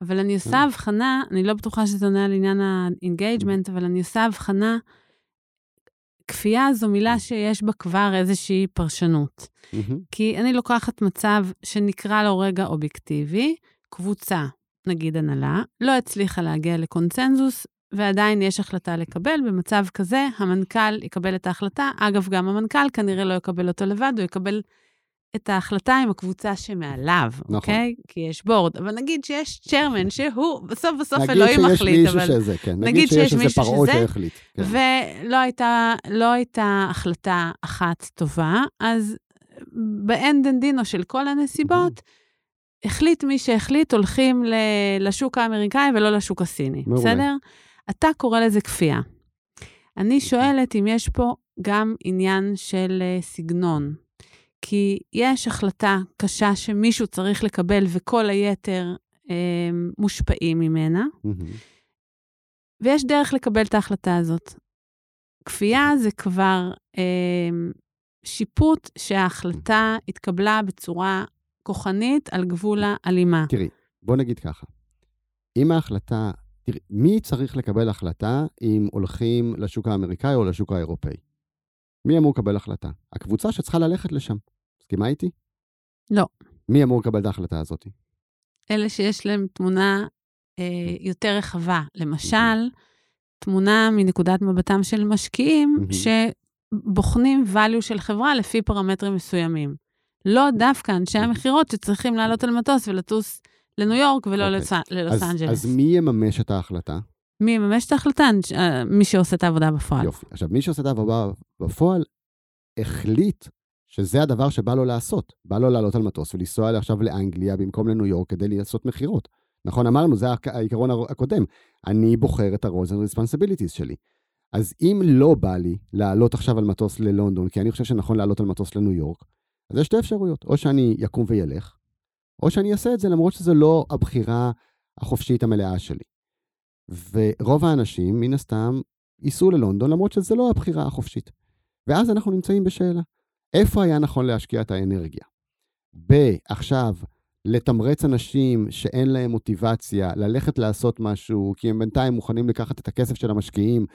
אבל אני עושה mm-hmm. הבחנה, אני לא בטוחה שזה עונה על עניין ה engagement. אבל אני עושה הבחנה כפייה זו מילה שיש בה כבר איזושהי פרשנות. Mm-hmm. כי אני לוקחת מצב שנקרא לו רגע אובייקטיבי, קבוצה, נגיד הנהלה, לא הצליחה להגיע לקונצנזוס, ועדיין יש החלטה לקבל. במצב כזה, המנכ"ל יקבל את ההחלטה. אגב, גם המנכ"ל כנראה לא יקבל אותו לבד, הוא יקבל את ההחלטה עם הקבוצה שמעליו, נכון. אוקיי? כי יש בורד. אבל נגיד שיש צ'רמן שהוא בסוף בסוף אלוהים מחליט, אבל... נגיד שיש מישהו שזה, כן. נגיד שיש איזה פרעה שהחליט. כן. ולא הייתה, לא הייתה החלטה אחת טובה, אז באנד אנד דינו של כל הנסיבות, החליט מי שהחליט, הולכים לשוק האמריקאי ולא לשוק הסיני, מעולה. בסדר? אתה קורא לזה כפייה. אני שואלת אם יש פה גם עניין של אה, סגנון. כי יש החלטה קשה שמישהו צריך לקבל וכל היתר אה, מושפעים ממנה, ויש דרך לקבל את ההחלטה הזאת. כפייה זה כבר אה, שיפוט שההחלטה התקבלה בצורה כוחנית על גבול האלימה. תראי, בוא נגיד ככה. אם ההחלטה, תראי, מי צריך לקבל החלטה אם הולכים לשוק האמריקאי או לשוק האירופאי? מי אמור לקבל החלטה? הקבוצה שצריכה ללכת לשם. מסכימה איתי? לא. מי אמור לקבל את ההחלטה הזאת? אלה שיש להם תמונה אה, יותר רחבה. למשל, תמונה מנקודת מבטם של משקיעים, שבוחנים value של חברה לפי פרמטרים מסוימים. לא דווקא אנשי המכירות שצריכים לעלות על מטוס ולטוס לניו יורק ולא okay. אוקיי. ללוס אנג'לס. אז מי יממש את ההחלטה? מי יממש את ההחלטה? אה, מי שעושה את העבודה בפועל. יופי. עכשיו, מי שעושה את העבודה בפועל, החליט שזה הדבר שבא לו לעשות. בא לו לעלות על מטוס ולנסוע עכשיו לאנגליה במקום לניו יורק כדי לעשות מכירות. נכון, אמרנו, זה העיקרון הקודם. אני בוחר את ה-roles and responsibilities שלי. אז אם לא בא לי לעלות עכשיו על מטוס ללונדון, כי אני חושב שנכון לעלות על מטוס לניו יורק, אז יש שתי אפשרויות. או שאני יקום וילך, או שאני אעשה את זה למרות שזו לא הבחירה החופשית המלאה שלי. ורוב האנשים, מן הסתם, ייסעו ללונדון למרות שזו לא הבחירה החופשית. ואז אנחנו נמצאים בשאלה. איפה היה נכון להשקיע את האנרגיה? בעכשיו, לתמרץ אנשים שאין להם מוטיבציה ללכת לעשות משהו, כי הם בינתיים מוכנים לקחת את הכסף של המשקיעים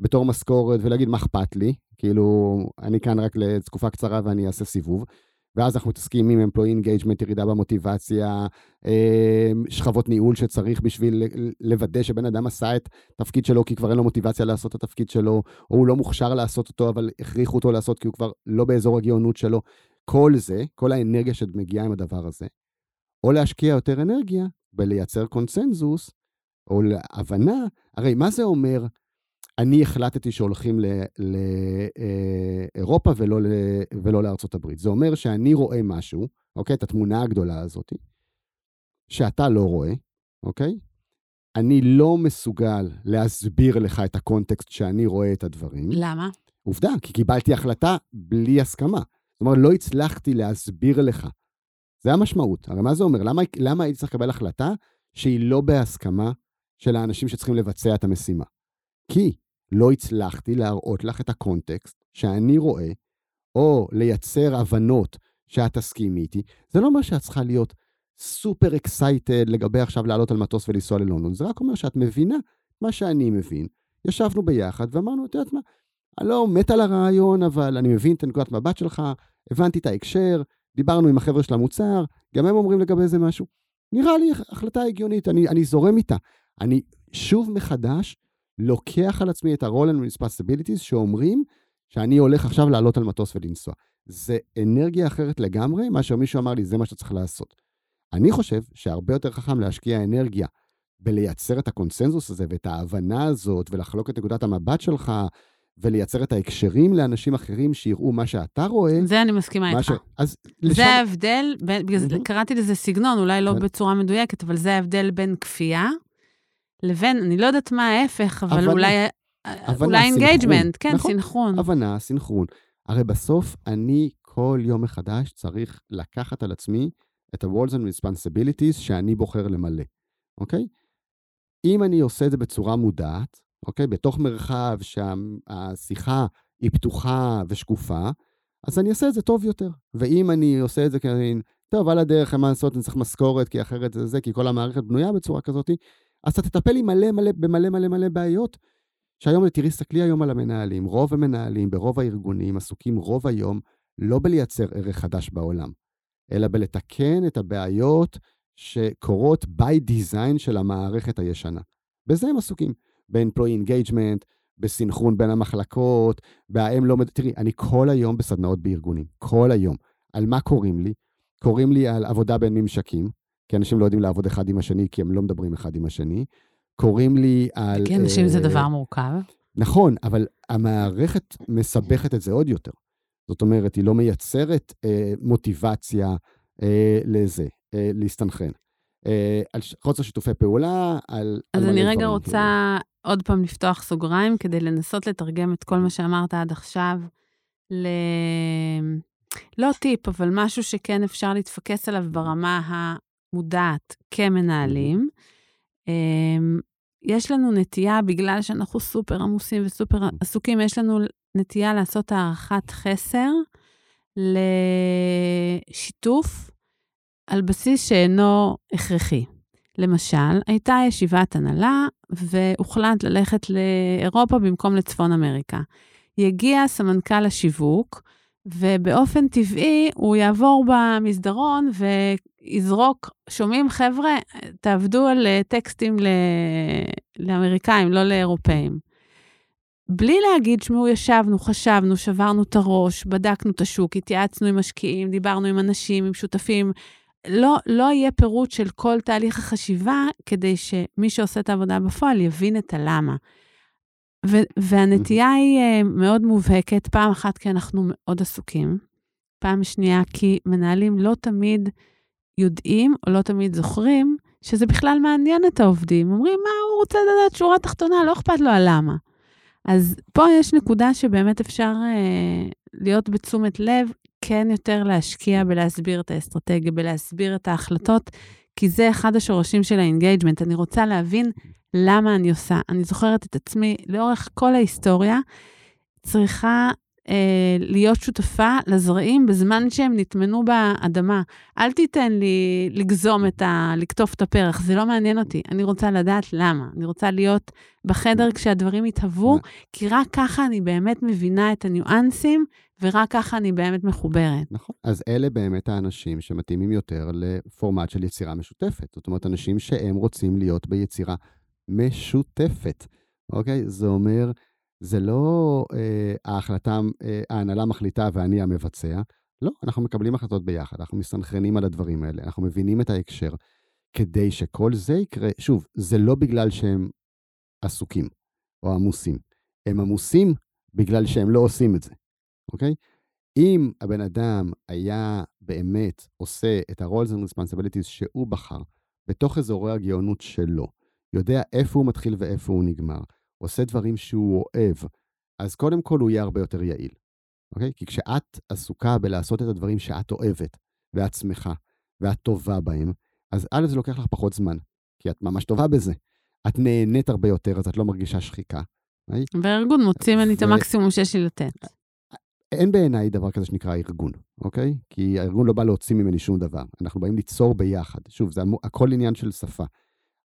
בתור משכורת ולהגיד, מה אכפת לי? כאילו, אני כאן רק לתקופה קצרה ואני אעשה סיבוב. ואז אנחנו מתעסקים עם employee engagement, ירידה במוטיבציה, אה, שכבות ניהול שצריך בשביל לוודא שבן אדם עשה את התפקיד שלו כי כבר אין לו מוטיבציה לעשות את התפקיד שלו, או הוא לא מוכשר לעשות אותו, אבל הכריחו אותו לעשות כי הוא כבר לא באזור הגאונות שלו. כל זה, כל האנרגיה שמגיעה עם הדבר הזה, או להשקיע יותר אנרגיה בלייצר קונצנזוס, או להבנה, הרי מה זה אומר אני החלטתי שהולכים לאירופה ולא, ולא לארצות הברית. זה אומר שאני רואה משהו, אוקיי? את התמונה הגדולה הזאת, שאתה לא רואה, אוקיי? אני לא מסוגל להסביר לך את הקונטקסט שאני רואה את הדברים. למה? עובדה, כי קיבלתי החלטה בלי הסכמה. זאת אומרת, לא הצלחתי להסביר לך. זה המשמעות. הרי מה זה אומר? למה, למה הייתי צריך לקבל החלטה שהיא לא בהסכמה של האנשים שצריכים לבצע את המשימה? כי לא הצלחתי להראות לך את הקונטקסט שאני רואה, או לייצר הבנות שאת תסכימי איתי, זה לא אומר שאת צריכה להיות סופר excited לגבי עכשיו לעלות על מטוס ולנסוע ללונדון, זה רק אומר שאת מבינה מה שאני מבין. ישבנו ביחד ואמרנו, את יודעת מה, אני לא מת על הרעיון, אבל אני מבין את נקודת מבט שלך, הבנתי את ההקשר, דיברנו עם החבר'ה של המוצר, גם הם אומרים לגבי זה משהו. נראה לי החלטה הגיונית, אני, אני זורם איתה. אני שוב מחדש לוקח על עצמי את ה-role and responsibilities שאומרים שאני הולך עכשיו לעלות על מטוס ולנסוע. זה אנרגיה אחרת לגמרי מאשר מישהו אמר לי, זה מה שאתה צריך לעשות. אני חושב שהרבה יותר חכם להשקיע אנרגיה בלייצר את הקונסנזוס הזה ואת ההבנה הזאת ולחלוק את נקודת המבט שלך ולייצר את ההקשרים לאנשים אחרים שיראו מה שאתה רואה. זה אני מסכימה איתך. ש... אז לשם... זה ההבדל, בין, mm-hmm. קראתי לזה סגנון, אולי לא כן. בצורה מדויקת, אבל זה ההבדל בין כפייה לבין, אני לא יודעת מה ההפך, אבל הבנה, אולי... הבנה, אולי engagement, כן, נכון, סינכרון. הבנה, סינכרון. הרי בסוף אני כל יום מחדש צריך לקחת על עצמי את ה-Walls and Responsibilities שאני בוחר למלא, אוקיי? אם אני עושה את זה בצורה מודעת, אוקיי? בתוך מרחב שהשיחה היא פתוחה ושקופה, אז אני אעשה את זה טוב יותר. ואם אני עושה את זה כי טוב, על הדרך, מה לעשות, אני צריך משכורת, כי אחרת זה זה, כי כל המערכת בנויה בצורה כזאת, אז אתה תטפל עם מלא מלא, במלא מלא מלא בעיות, שהיום, תראי, סתכלי היום על המנהלים. רוב המנהלים ברוב הארגונים עסוקים רוב היום לא בלייצר ערך חדש בעולם, אלא בלתקן את הבעיות שקורות by design של המערכת הישנה. בזה הם עסוקים. ב-employee engagement, בסינכרון בין המחלקות, בהאם לא... תראי, אני כל היום בסדנאות בארגונים, כל היום. על מה קוראים לי? קוראים לי על עבודה בין ממשקים, כי אנשים לא יודעים לעבוד אחד עם השני, כי הם לא מדברים אחד עם השני. קוראים לי על... כי אנשים אה, זה דבר מורכב. נכון, אבל המערכת מסבכת את זה עוד יותר. זאת אומרת, היא לא מייצרת אה, מוטיבציה אה, לזה, אה, להסתנכרן. אה, על חוסר שיתופי פעולה, על... אז על אני רגע דברים, רוצה כאילו. עוד פעם לפתוח סוגריים כדי לנסות לתרגם את כל מה שאמרת עד עכשיו ל... לא טיפ, אבל משהו שכן אפשר להתפקס עליו ברמה המודעת כמנהלים. אמ, יש לנו נטייה, בגלל שאנחנו סופר עמוסים וסופר עסוקים, יש לנו נטייה לעשות הערכת חסר לשיתוף על בסיס שאינו הכרחי. למשל, הייתה ישיבת הנהלה והוחלט ללכת לאירופה במקום לצפון אמריקה. יגיע סמנכ"ל השיווק, ובאופן טבעי הוא יעבור במסדרון ויזרוק, שומעים חבר'ה, תעבדו על אה, טקסטים ל... לאמריקאים, לא לאירופאים. בלי להגיד, שמעו, ישבנו, חשבנו, שברנו את הראש, בדקנו את השוק, התייעצנו עם משקיעים, דיברנו עם אנשים, עם שותפים. לא, לא יהיה פירוט של כל תהליך החשיבה, כדי שמי שעושה את העבודה בפועל יבין את הלמה. ו- והנטייה היא uh, מאוד מובהקת, פעם אחת כי אנחנו מאוד עסוקים, פעם שנייה כי מנהלים לא תמיד יודעים או לא תמיד זוכרים שזה בכלל מעניין את העובדים. אומרים, מה הוא רוצה לדעת שורה תחתונה, לא אכפת לו הלמה. אז פה יש נקודה שבאמת אפשר uh, להיות בתשומת לב, כן יותר להשקיע בלהסביר את האסטרטגיה, בלהסביר את ההחלטות, כי זה אחד השורשים של ה engagement. אני רוצה להבין למה אני עושה. אני זוכרת את עצמי לאורך כל ההיסטוריה, צריכה אה, להיות שותפה לזרעים בזמן שהם נטמנו באדמה. אל תיתן לי לגזום את ה... לקטוף את הפרח, זה לא מעניין אותי. אני רוצה לדעת למה. אני רוצה להיות בחדר כשהדברים יתהוו, כי רק ככה אני באמת מבינה את הניואנסים, ורק ככה אני באמת מחוברת. נכון. אז אלה באמת האנשים שמתאימים יותר לפורמט של יצירה משותפת. זאת אומרת, אנשים שהם רוצים להיות ביצירה משותפת, אוקיי? זה אומר, זה לא אה, ההחלטה, אה, ההנהלה מחליטה ואני המבצע. לא, אנחנו מקבלים החלטות ביחד, אנחנו מסנכרנים על הדברים האלה, אנחנו מבינים את ההקשר. כדי שכל זה יקרה, שוב, זה לא בגלל שהם עסוקים או עמוסים, הם עמוסים בגלל שהם לא עושים את זה, אוקיי? אם הבן אדם היה באמת עושה את ה-roles and responsibilities שהוא בחר בתוך אזורי הגאונות שלו, יודע איפה הוא מתחיל ואיפה הוא נגמר, עושה דברים שהוא אוהב, אז קודם כל הוא יהיה הרבה יותר יעיל, אוקיי? כי כשאת עסוקה בלעשות את הדברים שאת אוהבת, ואת שמחה, ואת טובה בהם, אז א', זה לוקח לך פחות זמן, כי את ממש טובה בזה. את נהנית הרבה יותר, אז את לא מרגישה שחיקה. והארגון מוציא ממני ו... את המקסימום שיש לי לתת. אין בעיניי דבר כזה שנקרא ארגון, אוקיי? כי הארגון לא בא להוציא ממני שום דבר. אנחנו באים ליצור ביחד. שוב, זה הכל עניין של שפה.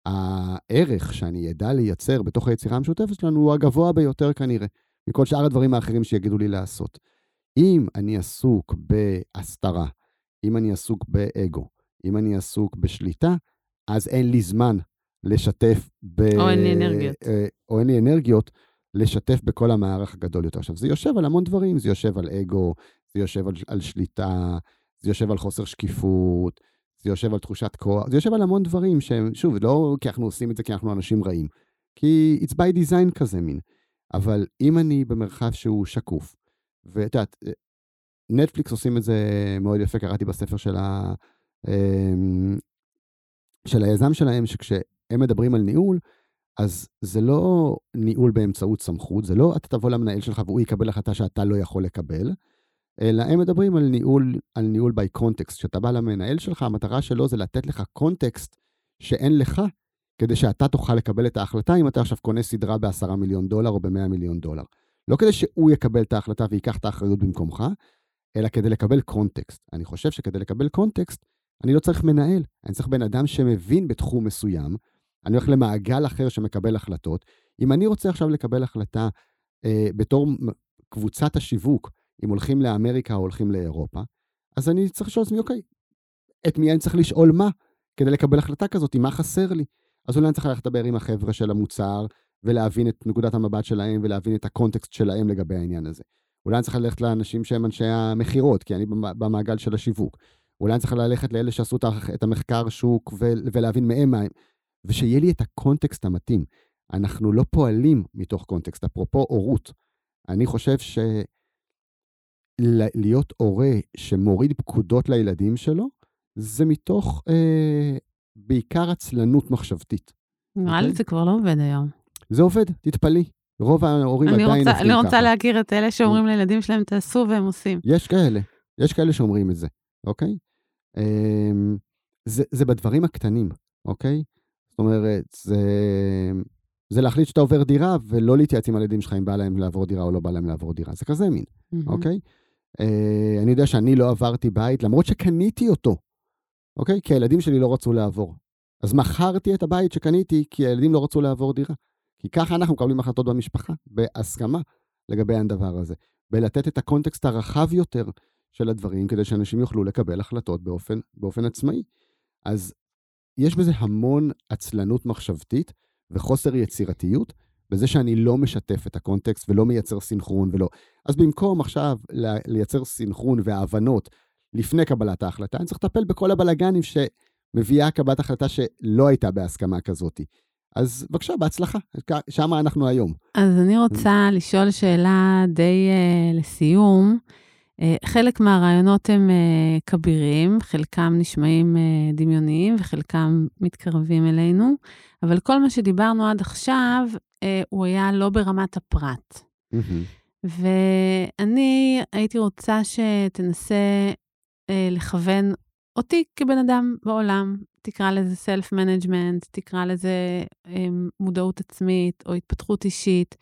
הערך שאני אדע לייצר בתוך היצירה המשותפת שלנו הוא הגבוה ביותר כנראה, מכל שאר הדברים האחרים שיגידו לי לעשות. אם אני עסוק בהסתרה, אם אני עסוק באגו, אם אני עסוק בשליטה, אז אין לי זמן לשתף ב... או אין לי אנרגיות. אה, או אין לי אנרגיות לשתף בכל המערך הגדול יותר. עכשיו, זה יושב על המון דברים, זה יושב על אגו, זה יושב על, על שליטה, זה יושב על חוסר שקיפות, זה יושב על תחושת כוח, זה יושב על המון דברים שהם, שוב, לא כי אנחנו עושים את זה כי אנחנו אנשים רעים, כי it's by design כזה מין. אבל אם אני במרחב שהוא שקוף, ואת יודעת, נטפליקס עושים את זה מאוד יפה, קראתי בספר של, ה, אמ, של היזם שלהם, שכשהם מדברים על ניהול, אז זה לא ניהול באמצעות סמכות, זה לא אתה תבוא למנהל שלך והוא יקבל החלטה שאתה לא יכול לקבל, אלא הם מדברים על ניהול, על ניהול by context. כשאתה בא למנהל שלך, המטרה שלו זה לתת לך קונטקסט שאין לך, כדי שאתה תוכל לקבל את ההחלטה אם אתה עכשיו קונה סדרה ב-10 מיליון דולר או ב-100 מיליון דולר. לא כדי שהוא יקבל את ההחלטה וייקח את האחריות במקומך, אלא כדי לקבל קונטקסט. אני חושב שכדי לקבל קונטקסט, אני לא צריך מנהל, אני צריך בן אדם שמבין בתחום מסוים, אני הולך למעגל אחר שמקבל החלטות. אם אני רוצה עכשיו לקבל החלטה אה, בתור קבוצת השיווק, אם הולכים לאמריקה או הולכים לאירופה, אז אני צריך לשאול עצמי, אוקיי, את מי אני צריך לשאול מה כדי לקבל החלטה כזאת, מה חסר לי? אז אולי אני צריך ללכת לדבר עם החבר'ה של המוצר, ולהבין את נקודת המבט שלהם ולהבין את הקונטקסט שלהם לגבי העניין הזה. אולי אני צריך ללכת לאנשים שהם אנשי המכירות, כי אני במעגל של השיווק. אולי אני צריך ללכת לאלה שעשו את המחקר שוק ולהבין מהם מה הם, ושיהיה לי את הקונטקסט המתאים. אנחנו לא פועלים מתוך קונטקסט. אפרופו הורות, אני חושב שלהיות הורה שמוריד פקודות לילדים שלו, זה מתוך אה, בעיקר עצלנות מחשבתית. נראה לי אוקיי? זה כבר לא עובד היום. זה עובד, תתפלאי. רוב ההורים עדיין עובדים ככה. אני רוצה להכיר את אלה שאומרים לילדים שלהם, תעשו והם עושים. יש כאלה, יש כאלה שאומרים את זה, אוקיי? אמ, זה, זה בדברים הקטנים, אוקיי? זאת אומרת, זה, זה להחליט שאתה עובר דירה ולא להתייעץ עם הילדים שלך אם בא להם לעבור דירה או לא בא להם לעבור דירה. זה כזה מין, mm-hmm. אוקיי? אה, אני יודע שאני לא עברתי בית, למרות שקניתי אותו, אוקיי? כי הילדים שלי לא רצו לעבור. אז מכרתי את הבית שקניתי כי הילדים לא רצו לעבור דירה. כי ככה אנחנו מקבלים החלטות במשפחה, בהסכמה לגבי הדבר הזה. בלתת את הקונטקסט הרחב יותר של הדברים, כדי שאנשים יוכלו לקבל החלטות באופן, באופן עצמאי. אז יש בזה המון עצלנות מחשבתית וחוסר יצירתיות, בזה שאני לא משתף את הקונטקסט ולא מייצר סינכרון ולא... אז במקום עכשיו לייצר סינכרון והבנות לפני קבלת ההחלטה, אני צריך לטפל בכל הבלגנים שמביאה קבלת החלטה שלא הייתה בהסכמה כזאת. אז בבקשה, בהצלחה, שם אנחנו היום. אז אני רוצה לשאול שאלה די uh, לסיום. Uh, חלק מהרעיונות הם uh, כבירים, חלקם נשמעים uh, דמיוניים וחלקם מתקרבים אלינו, אבל כל מה שדיברנו עד עכשיו, הוא היה לא ברמת הפרט. ואני הייתי רוצה שתנסה לכוון אותי כבן אדם בעולם, תקרא לזה self management, תקרא לזה מודעות עצמית או התפתחות אישית.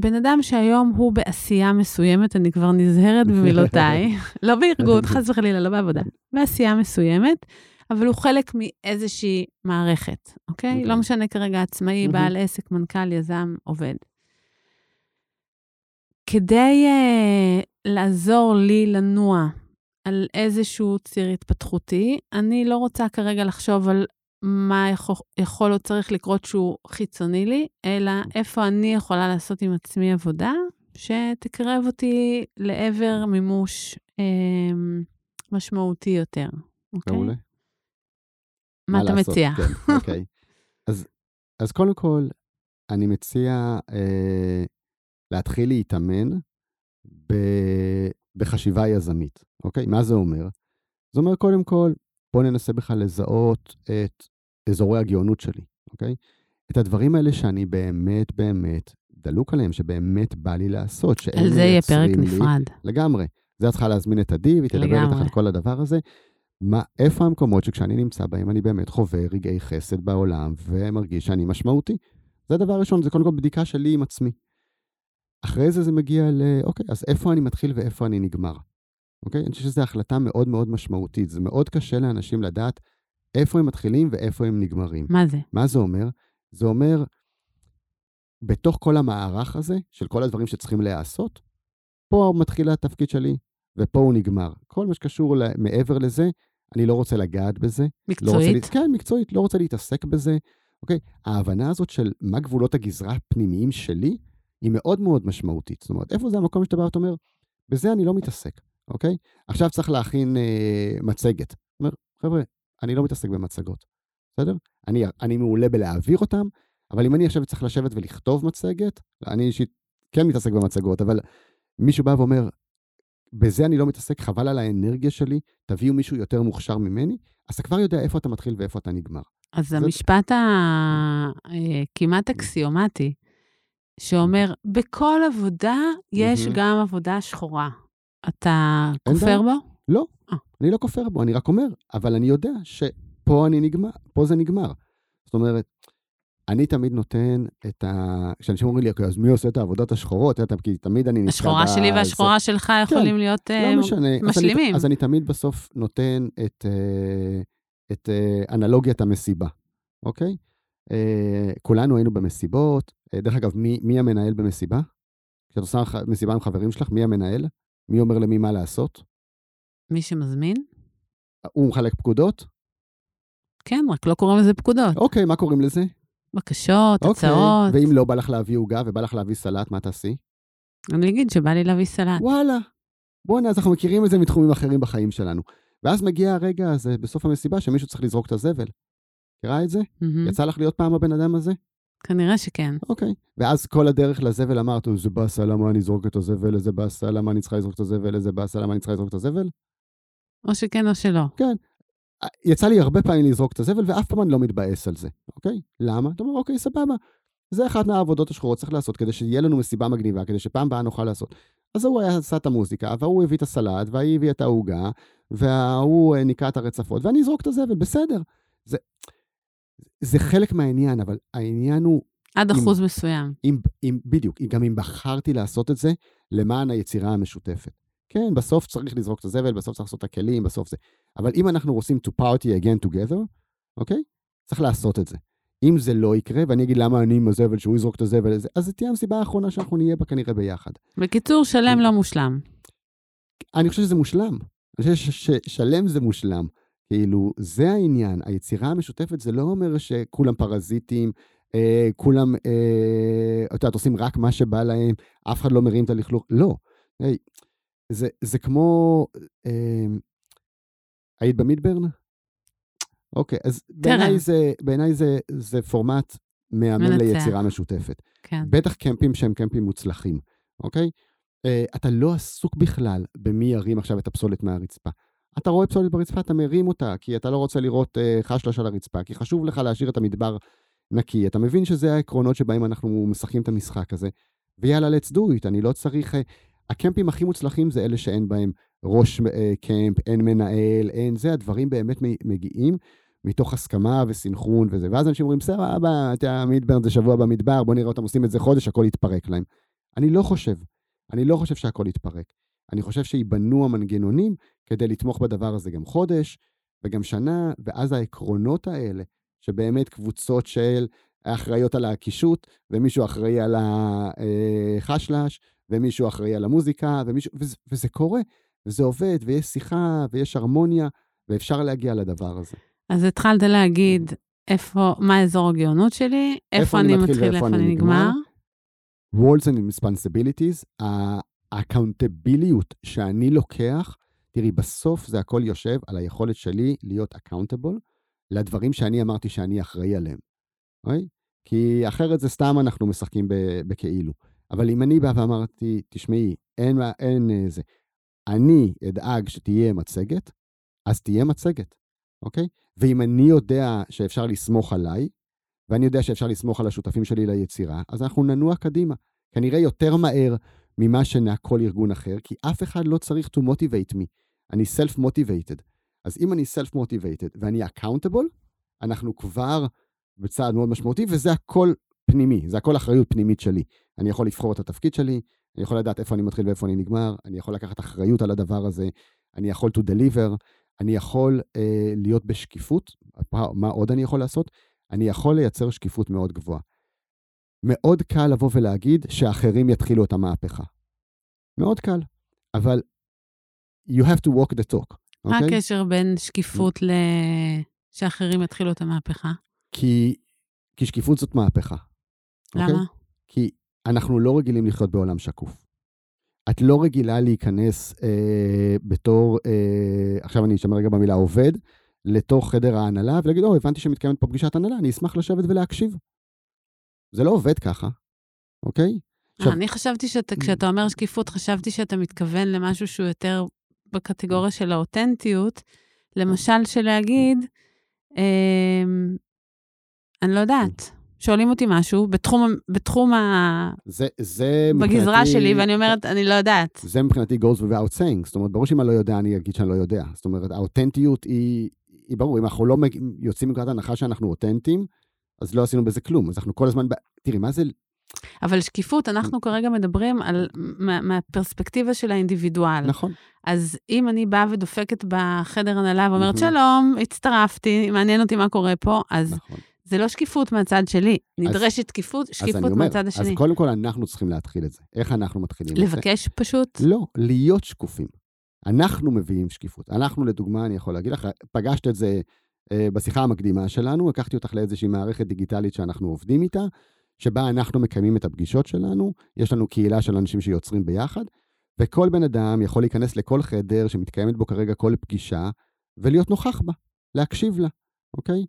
בן אדם שהיום הוא בעשייה מסוימת, אני כבר נזהרת במילותיי, לא בארגון, חס וחלילה, לא בעבודה, בעשייה מסוימת, אבל הוא חלק מאיזושהי מערכת, אוקיי? Okay? לא אוקיי. משנה כרגע עצמאי, בעל עסק, מנכ"ל, יזם, עובד. כדי uh, לעזור לי לנוע על איזשהו ציר התפתחותי. אני לא רוצה כרגע לחשוב על מה יכול, יכול או צריך לקרות שהוא חיצוני לי, אלא איפה אני יכולה לעשות עם עצמי עבודה שתקרב אותי לעבר מימוש אה, משמעותי יותר. אוקיי? מעולה. מה, מה אתה לעשות, מציע? כן, אוקיי. אז, אז קודם כל, אני מציע אה, להתחיל להתאמן ב, בחשיבה יזמית, אוקיי? מה זה אומר? זה אומר, קודם כל, בוא ננסה בכלל לזהות את אזורי הגאונות שלי, אוקיי? את הדברים האלה שאני באמת באמת דלוק עליהם, שבאמת בא לי לעשות, על זה יהיה פרק לי, נפרד. לגמרי. זה את צריכה להזמין את עדי, והיא תדבר איתך על כל הדבר הזה. מה, איפה המקומות שכשאני נמצא בהם אני באמת חווה רגעי חסד בעולם ומרגיש שאני משמעותי? זה הדבר הראשון, זה קודם כל בדיקה שלי עם עצמי. אחרי זה זה מגיע ל... אוקיי, אז איפה אני מתחיל ואיפה אני נגמר? אוקיי? אני חושב שזו החלטה מאוד מאוד משמעותית. זה מאוד קשה לאנשים לדעת איפה הם מתחילים ואיפה הם נגמרים. מה זה? מה זה אומר? זה אומר, בתוך כל המערך הזה, של כל הדברים שצריכים להיעשות, פה מתחיל התפקיד שלי, ופה הוא נגמר. כל מה שקשור מעבר לזה, אני לא רוצה לגעת בזה. מקצועית? לא לה... כן, מקצועית, לא רוצה להתעסק בזה. אוקיי? ההבנה הזאת של מה גבולות הגזרה הפנימיים שלי, היא מאוד מאוד משמעותית. זאת אומרת, איפה זה המקום שאתה בא ואתה אומר, בזה אני לא מתעסק, אוקיי? עכשיו צריך להכין אה, מצגת. זאת אומרת, חבר'ה, אני לא מתעסק במצגות, בסדר? אני, אני מעולה בלהעביר אותם, אבל אם אני עכשיו צריך לשבת ולכתוב מצגת, אני אישית כן מתעסק במצגות, אבל מישהו בא ואומר, בזה אני לא מתעסק, חבל על האנרגיה שלי, תביאו מישהו יותר מוכשר ממני, אז אתה כבר יודע איפה אתה מתחיל ואיפה אתה נגמר. אז זה... המשפט הכמעט אה, אקסיומטי, שאומר, בכל עבודה יש גם עבודה שחורה. אתה כופר בו? לא. אני לא כופר בו, אני רק אומר, אבל אני יודע שפה אני נגמר, פה זה נגמר. זאת אומרת, אני תמיד נותן את ה... כשאנשים אומרים לי, אוקיי, אז מי עושה את העבודות השחורות? אתה, כי תמיד אני נתקע... השחורה שלי והשחורה זה... שלך יכולים כן, להיות לא uh, משנה. משלימים. אז אני, אז אני תמיד בסוף נותן את, uh, את אנלוגיית המסיבה, אוקיי? כולנו היינו במסיבות. דרך אגב, מי, מי המנהל במסיבה? כשאת עושה מסיבה עם חברים שלך, מי המנהל? מי אומר למי מה לעשות? מי שמזמין? הוא מחלק פקודות? כן, רק לא קוראים לזה פקודות. אוקיי, מה קוראים לזה? בקשות, אוקיי, הצעות. ואם לא בא לך להביא עוגה ובא לך להביא סלט, מה תעשי? אני אגיד שבא לי להביא סלט. וואלה. בואנה, אז אנחנו מכירים את זה מתחומים אחרים בחיים שלנו. ואז מגיע הרגע הזה, בסוף המסיבה, שמישהו צריך לזרוק את הזבל. מכירה את זה? מהמם. יצא לך להיות פעם הבן אדם הזה? כנראה שכן. אוקיי. ואז כל הדרך לזבל אמרת, זה באסה, למה אני אזרוק את הזבל? איזה באסה, למה אני צריכה לזרוק את הזבל? איזה באסה, למה אני צריכה לזרוק את הזבל? או שכן או שלא. יצא לי הרבה פעמים לזרוק את הזבל, ואף פעם אני לא מתבאס על זה, אוקיי? למה? אתה אומר, אוקיי, סבבה. זה אחת מהעבודות השחורות שצריך לעשות, כדי שיהיה לנו מסיבה מגניבה, כדי שפעם הבאה נוכל לעשות. אז ההוא היה עשה את המוזיקה, וההוא הביא את הסלט, וההיא הביאה את העוגה, וההוא אה, ניקה את הרצפות, ואני אזרוק את הזבל, בסדר. זה, זה חלק מהעניין, אבל העניין הוא, עד אם- אחוז מסוים. אם, אם, בדיוק, גם אם בחרתי לעשות את זה למען היצירה המשותפת. כן, בסוף צריך לזרוק את הזבל, בסוף צריך לעשות את הכלים, בסוף זה. אבל אם אנחנו רוצים to party again together, אוקיי? צריך לעשות את זה. אם זה לא יקרה, ואני אגיד למה אני עם הזבל, שהוא יזרוק את הזבל הזה, אז זו תהיה המסיבה האחרונה שאנחנו נהיה בה כנראה ביחד. בקיצור, שלם לא מושלם. אני חושב שזה מושלם. אני חושב ששלם זה מושלם. כאילו, זה העניין. היצירה המשותפת זה לא אומר שכולם פרזיטים, אה, כולם, אה, את יודעת, עושים רק מה שבא להם, אף אחד לא מרים את הלכלוך. לא. היי, זה, זה כמו... אה, היית במידברן? אוקיי, אז בעיניי זה, בעיניי זה, זה פורמט מהמם מנצח. ליצירה משותפת. כן. בטח קמפים שהם קמפים מוצלחים, אוקיי? Uh, אתה לא עסוק בכלל במי ירים עכשיו את הפסולת מהרצפה. אתה רואה פסולת ברצפה, אתה מרים אותה, כי אתה לא רוצה לראות uh, חשלש על הרצפה, כי חשוב לך להשאיר את המדבר נקי. אתה מבין שזה העקרונות שבהם אנחנו משחקים את המשחק הזה, ויאללה, let's do it, אני לא צריך... Uh, הקמפים הכי מוצלחים זה אלה שאין בהם ראש uh, קמפ, אין מנהל, אין זה, הדברים באמת מגיעים מתוך הסכמה וסנכרון וזה. ואז אנשים אומרים, בסדר, אבא, אתה מידברן זה שבוע במדבר, בוא נראה אותם עושים את זה חודש, הכל יתפרק להם. אני לא חושב. אני לא חושב שהכל יתפרק. אני חושב שייבנו המנגנונים כדי לתמוך בדבר הזה גם חודש וגם שנה, ואז העקרונות האלה, שבאמת קבוצות של אחראיות על הקישוט, ומישהו אחראי על החשלש, ומישהו אחראי על המוזיקה, ומישהו, וזה, וזה קורה, וזה עובד, ויש שיחה, ויש הרמוניה, ואפשר להגיע לדבר הזה. אז התחלת להגיד איפה, מה אזור הגאונות שלי, איפה אני מתחיל, איפה אני נגמר. roles and responsibilities, האקאונטביליות שאני לוקח, תראי, בסוף זה הכל יושב על היכולת שלי להיות accountable לדברים שאני אמרתי שאני אחראי עליהם, אוקיי? כי אחרת זה סתם אנחנו משחקים בכאילו. אבל אם אני בא ואמרתי, תשמעי, אין, אין אה, זה, אני אדאג שתהיה מצגת, אז תהיה מצגת, אוקיי? ואם אני יודע שאפשר לסמוך עליי, ואני יודע שאפשר לסמוך על השותפים שלי ליצירה, אז אנחנו ננוע קדימה. כנראה יותר מהר ממה שנע כל ארגון אחר, כי אף אחד לא צריך to motivate me. אני self-motivated. אז אם אני self-motivated ואני accountable, אנחנו כבר בצעד מאוד משמעותי, וזה הכל פנימי, זה הכל אחריות פנימית שלי. אני יכול לבחור את התפקיד שלי, אני יכול לדעת איפה אני מתחיל ואיפה אני נגמר, אני יכול לקחת אחריות על הדבר הזה, אני יכול to deliver, אני יכול אה, להיות בשקיפות. מה, מה עוד אני יכול לעשות? אני יכול לייצר שקיפות מאוד גבוהה. מאוד קל לבוא ולהגיד שאחרים יתחילו את המהפכה. מאוד קל, אבל you have to walk the talk, מה אוקיי? הקשר בין שקיפות ל... שאחרים יתחילו את המהפכה? כי, כי שקיפות זאת מהפכה. אוקיי? למה? כי אנחנו לא רגילים לחיות בעולם שקוף. את לא רגילה להיכנס אה, בתור, אה, עכשיו אני אשמר רגע במילה עובד, לתוך חדר ההנהלה ולהגיד, או, הבנתי שמתקיימת פה פגישת הנהלה, אני אשמח לשבת ולהקשיב. זה לא עובד ככה, אוקיי? עכשיו- אני חשבתי שאתה, כשאתה אומר שקיפות, חשבתי שאתה מתכוון למשהו שהוא יותר בקטגוריה של האותנטיות. למשל, שלהגיד, אמ, אני לא יודעת, שואלים אותי משהו בתחום, בתחום ה... זה, זה בגזרה שלי, ואני אומרת, אני לא יודעת. זה מבחינתי goes without saying. זאת אומרת, ברור שאם אני לא יודע, אני אגיד שאני לא יודע. זאת אומרת, האותנטיות היא, היא ברור, אם אנחנו לא מג... יוצאים מנקודת הנחה שאנחנו אותנטיים, אז לא עשינו בזה כלום. אז אנחנו כל הזמן. תראי, מה זה... אבל שקיפות, אנחנו כרגע מדברים על, מה, מהפרספקטיבה של האינדיבידואל. נכון. אז אם אני באה ודופקת בחדר הנהלה ואומרת. שלום, הצטרפתי, מעניין אותי מה קורה פה, אז נכון. זה לא שקיפות מהצד שלי. נדרשת שקיפות, אז שקיפות אומר, מהצד אז השני. קודם כל אנחנו צריכים להתחיל את זה. איך אנחנו מתחילים את זה? לבקש פשוט? לא, להיות שקופים. אנחנו מביאים שקיפות. אנחנו, לדוגמה, אני יכול להגיד לך, פגשת את זה אה, בשיחה המקדימה שלנו, לקחתי אותך לאיזושהי מערכת דיגיטלית שאנחנו עובדים איתה, שבה אנחנו מקיימים את הפגישות שלנו, יש לנו קהילה של אנשים שיוצרים ביחד, וכל בן אדם יכול להיכנס לכל חדר שמתקיימת בו כרגע כל פגישה, ולהיות נוכח בה, להקשיב לה, אוקיי?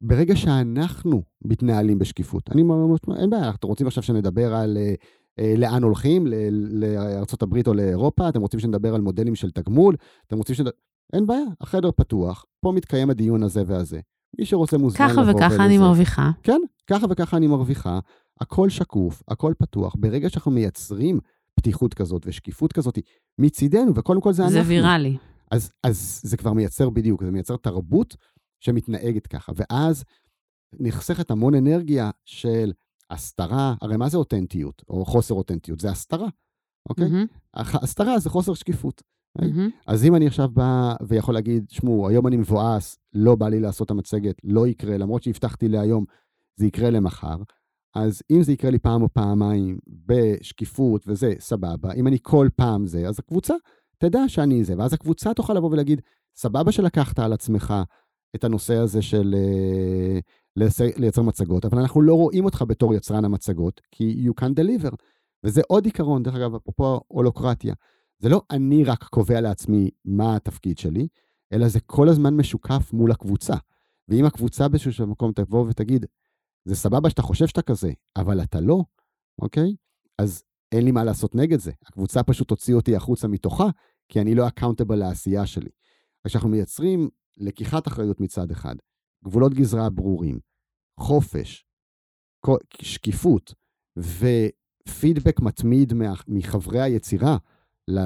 ברגע שאנחנו מתנהלים בשקיפות, אני ממש, אין בעיה, אתם רוצים עכשיו שנדבר על אה, אה, לאן הולכים, לארה"ב או לאירופה, אתם רוצים שנדבר על מודלים של תגמול, אתם רוצים שנדבר... אין בעיה, החדר פתוח, פה מתקיים הדיון הזה והזה. מי שרוצה מוזמן לבוא ולזה. ככה וככה אני מרוויחה. כן, ככה וככה אני מרוויחה. הכל שקוף, הכל פתוח. ברגע שאנחנו מייצרים פתיחות כזאת ושקיפות כזאת מצידנו, וקודם כל זה אנחנו. זה ויראלי. אז, אז זה כבר מייצר בדיוק, זה מייצר תרבות שמתנהגת ככה. ואז נחסכת המון אנרגיה של הסתרה, הרי מה זה אותנטיות, או חוסר אותנטיות? זה הסתרה, אוקיי? Mm-hmm. הסתרה זה חוסר שקיפות. Mm-hmm. אז אם אני עכשיו בא ויכול להגיד, שמעו, היום אני מבואס, לא בא לי לעשות את המצגת, לא יקרה, למרות שהבטחתי להיום, זה יקרה למחר, אז אם זה יקרה לי פעם או פעמיים בשקיפות וזה, סבבה. אם אני כל פעם זה, אז הקבוצה תדע שאני זה, ואז הקבוצה תוכל לבוא ולהגיד, סבבה שלקחת על עצמך את הנושא הזה של uh, לייצר מצגות, אבל אנחנו לא רואים אותך בתור יצרן המצגות, כי you can deliver. וזה עוד עיקרון, דרך אגב, אפרופו הולוקרטיה. זה לא אני רק קובע לעצמי מה התפקיד שלי, אלא זה כל הזמן משוקף מול הקבוצה. ואם הקבוצה באיזשהו מקום תבוא ותגיד, זה סבבה שאתה חושב שאתה כזה, אבל אתה לא, אוקיי? אז אין לי מה לעשות נגד זה. הקבוצה פשוט תוציא אותי החוצה מתוכה, כי אני לא אקאונטבל לעשייה שלי. כשאנחנו מייצרים לקיחת אחריות מצד אחד, גבולות גזרה ברורים, חופש, שקיפות ופידבק מתמיד מחברי היצירה,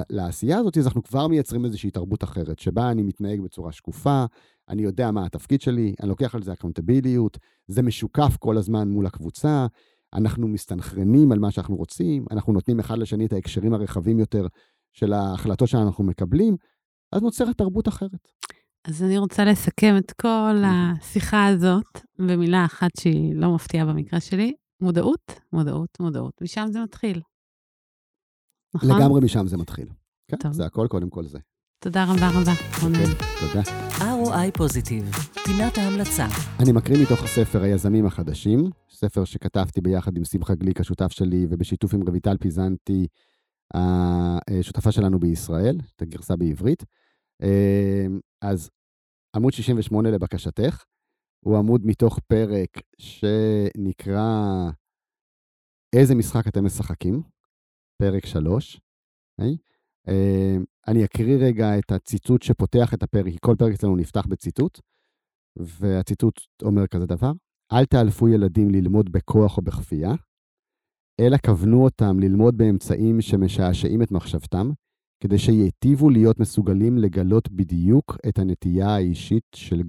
לעשייה הזאת, אז אנחנו כבר מייצרים איזושהי תרבות אחרת, שבה אני מתנהג בצורה שקופה, אני יודע מה התפקיד שלי, אני לוקח על זה אקאונטביליות, זה משוקף כל הזמן מול הקבוצה, אנחנו מסתנכרנים על מה שאנחנו רוצים, אנחנו נותנים אחד לשני את ההקשרים הרחבים יותר של ההחלטות שאנחנו מקבלים, אז נוצרת תרבות אחרת. אז אני רוצה לסכם את כל השיחה הזאת במילה אחת שהיא לא מפתיעה במקרה שלי, מודעות, מודעות, מודעות. משם זה מתחיל. נכון? לגמרי משם זה מתחיל. כן, טוב. זה הכל קודם כל זה. תודה רבה רבה, רונן. כן, תודה. ROI פוזיטיב, פינת ההמלצה. אני מקריא מתוך הספר היזמים החדשים, ספר שכתבתי ביחד עם שמחה גליק, השותף שלי, ובשיתוף עם רויטל פיזנטי, השותפה שלנו בישראל, את הגרסה בעברית. אז עמוד 68 לבקשתך, הוא עמוד מתוך פרק שנקרא איזה משחק אתם משחקים? פרק 3. Okay? Uh, אני אקריא רגע את הציטוט שפותח את הפרק, כל פרק אצלנו נפתח בציטוט, והציטוט אומר כזה דבר: אל תאלפו ילדים ללמוד בכוח או בכפייה, אלא כוונו אותם ללמוד באמצעים שמשעשעים את מחשבתם, כדי שייטיבו להיות מסוגלים לגלות בדיוק את הנטייה האישית של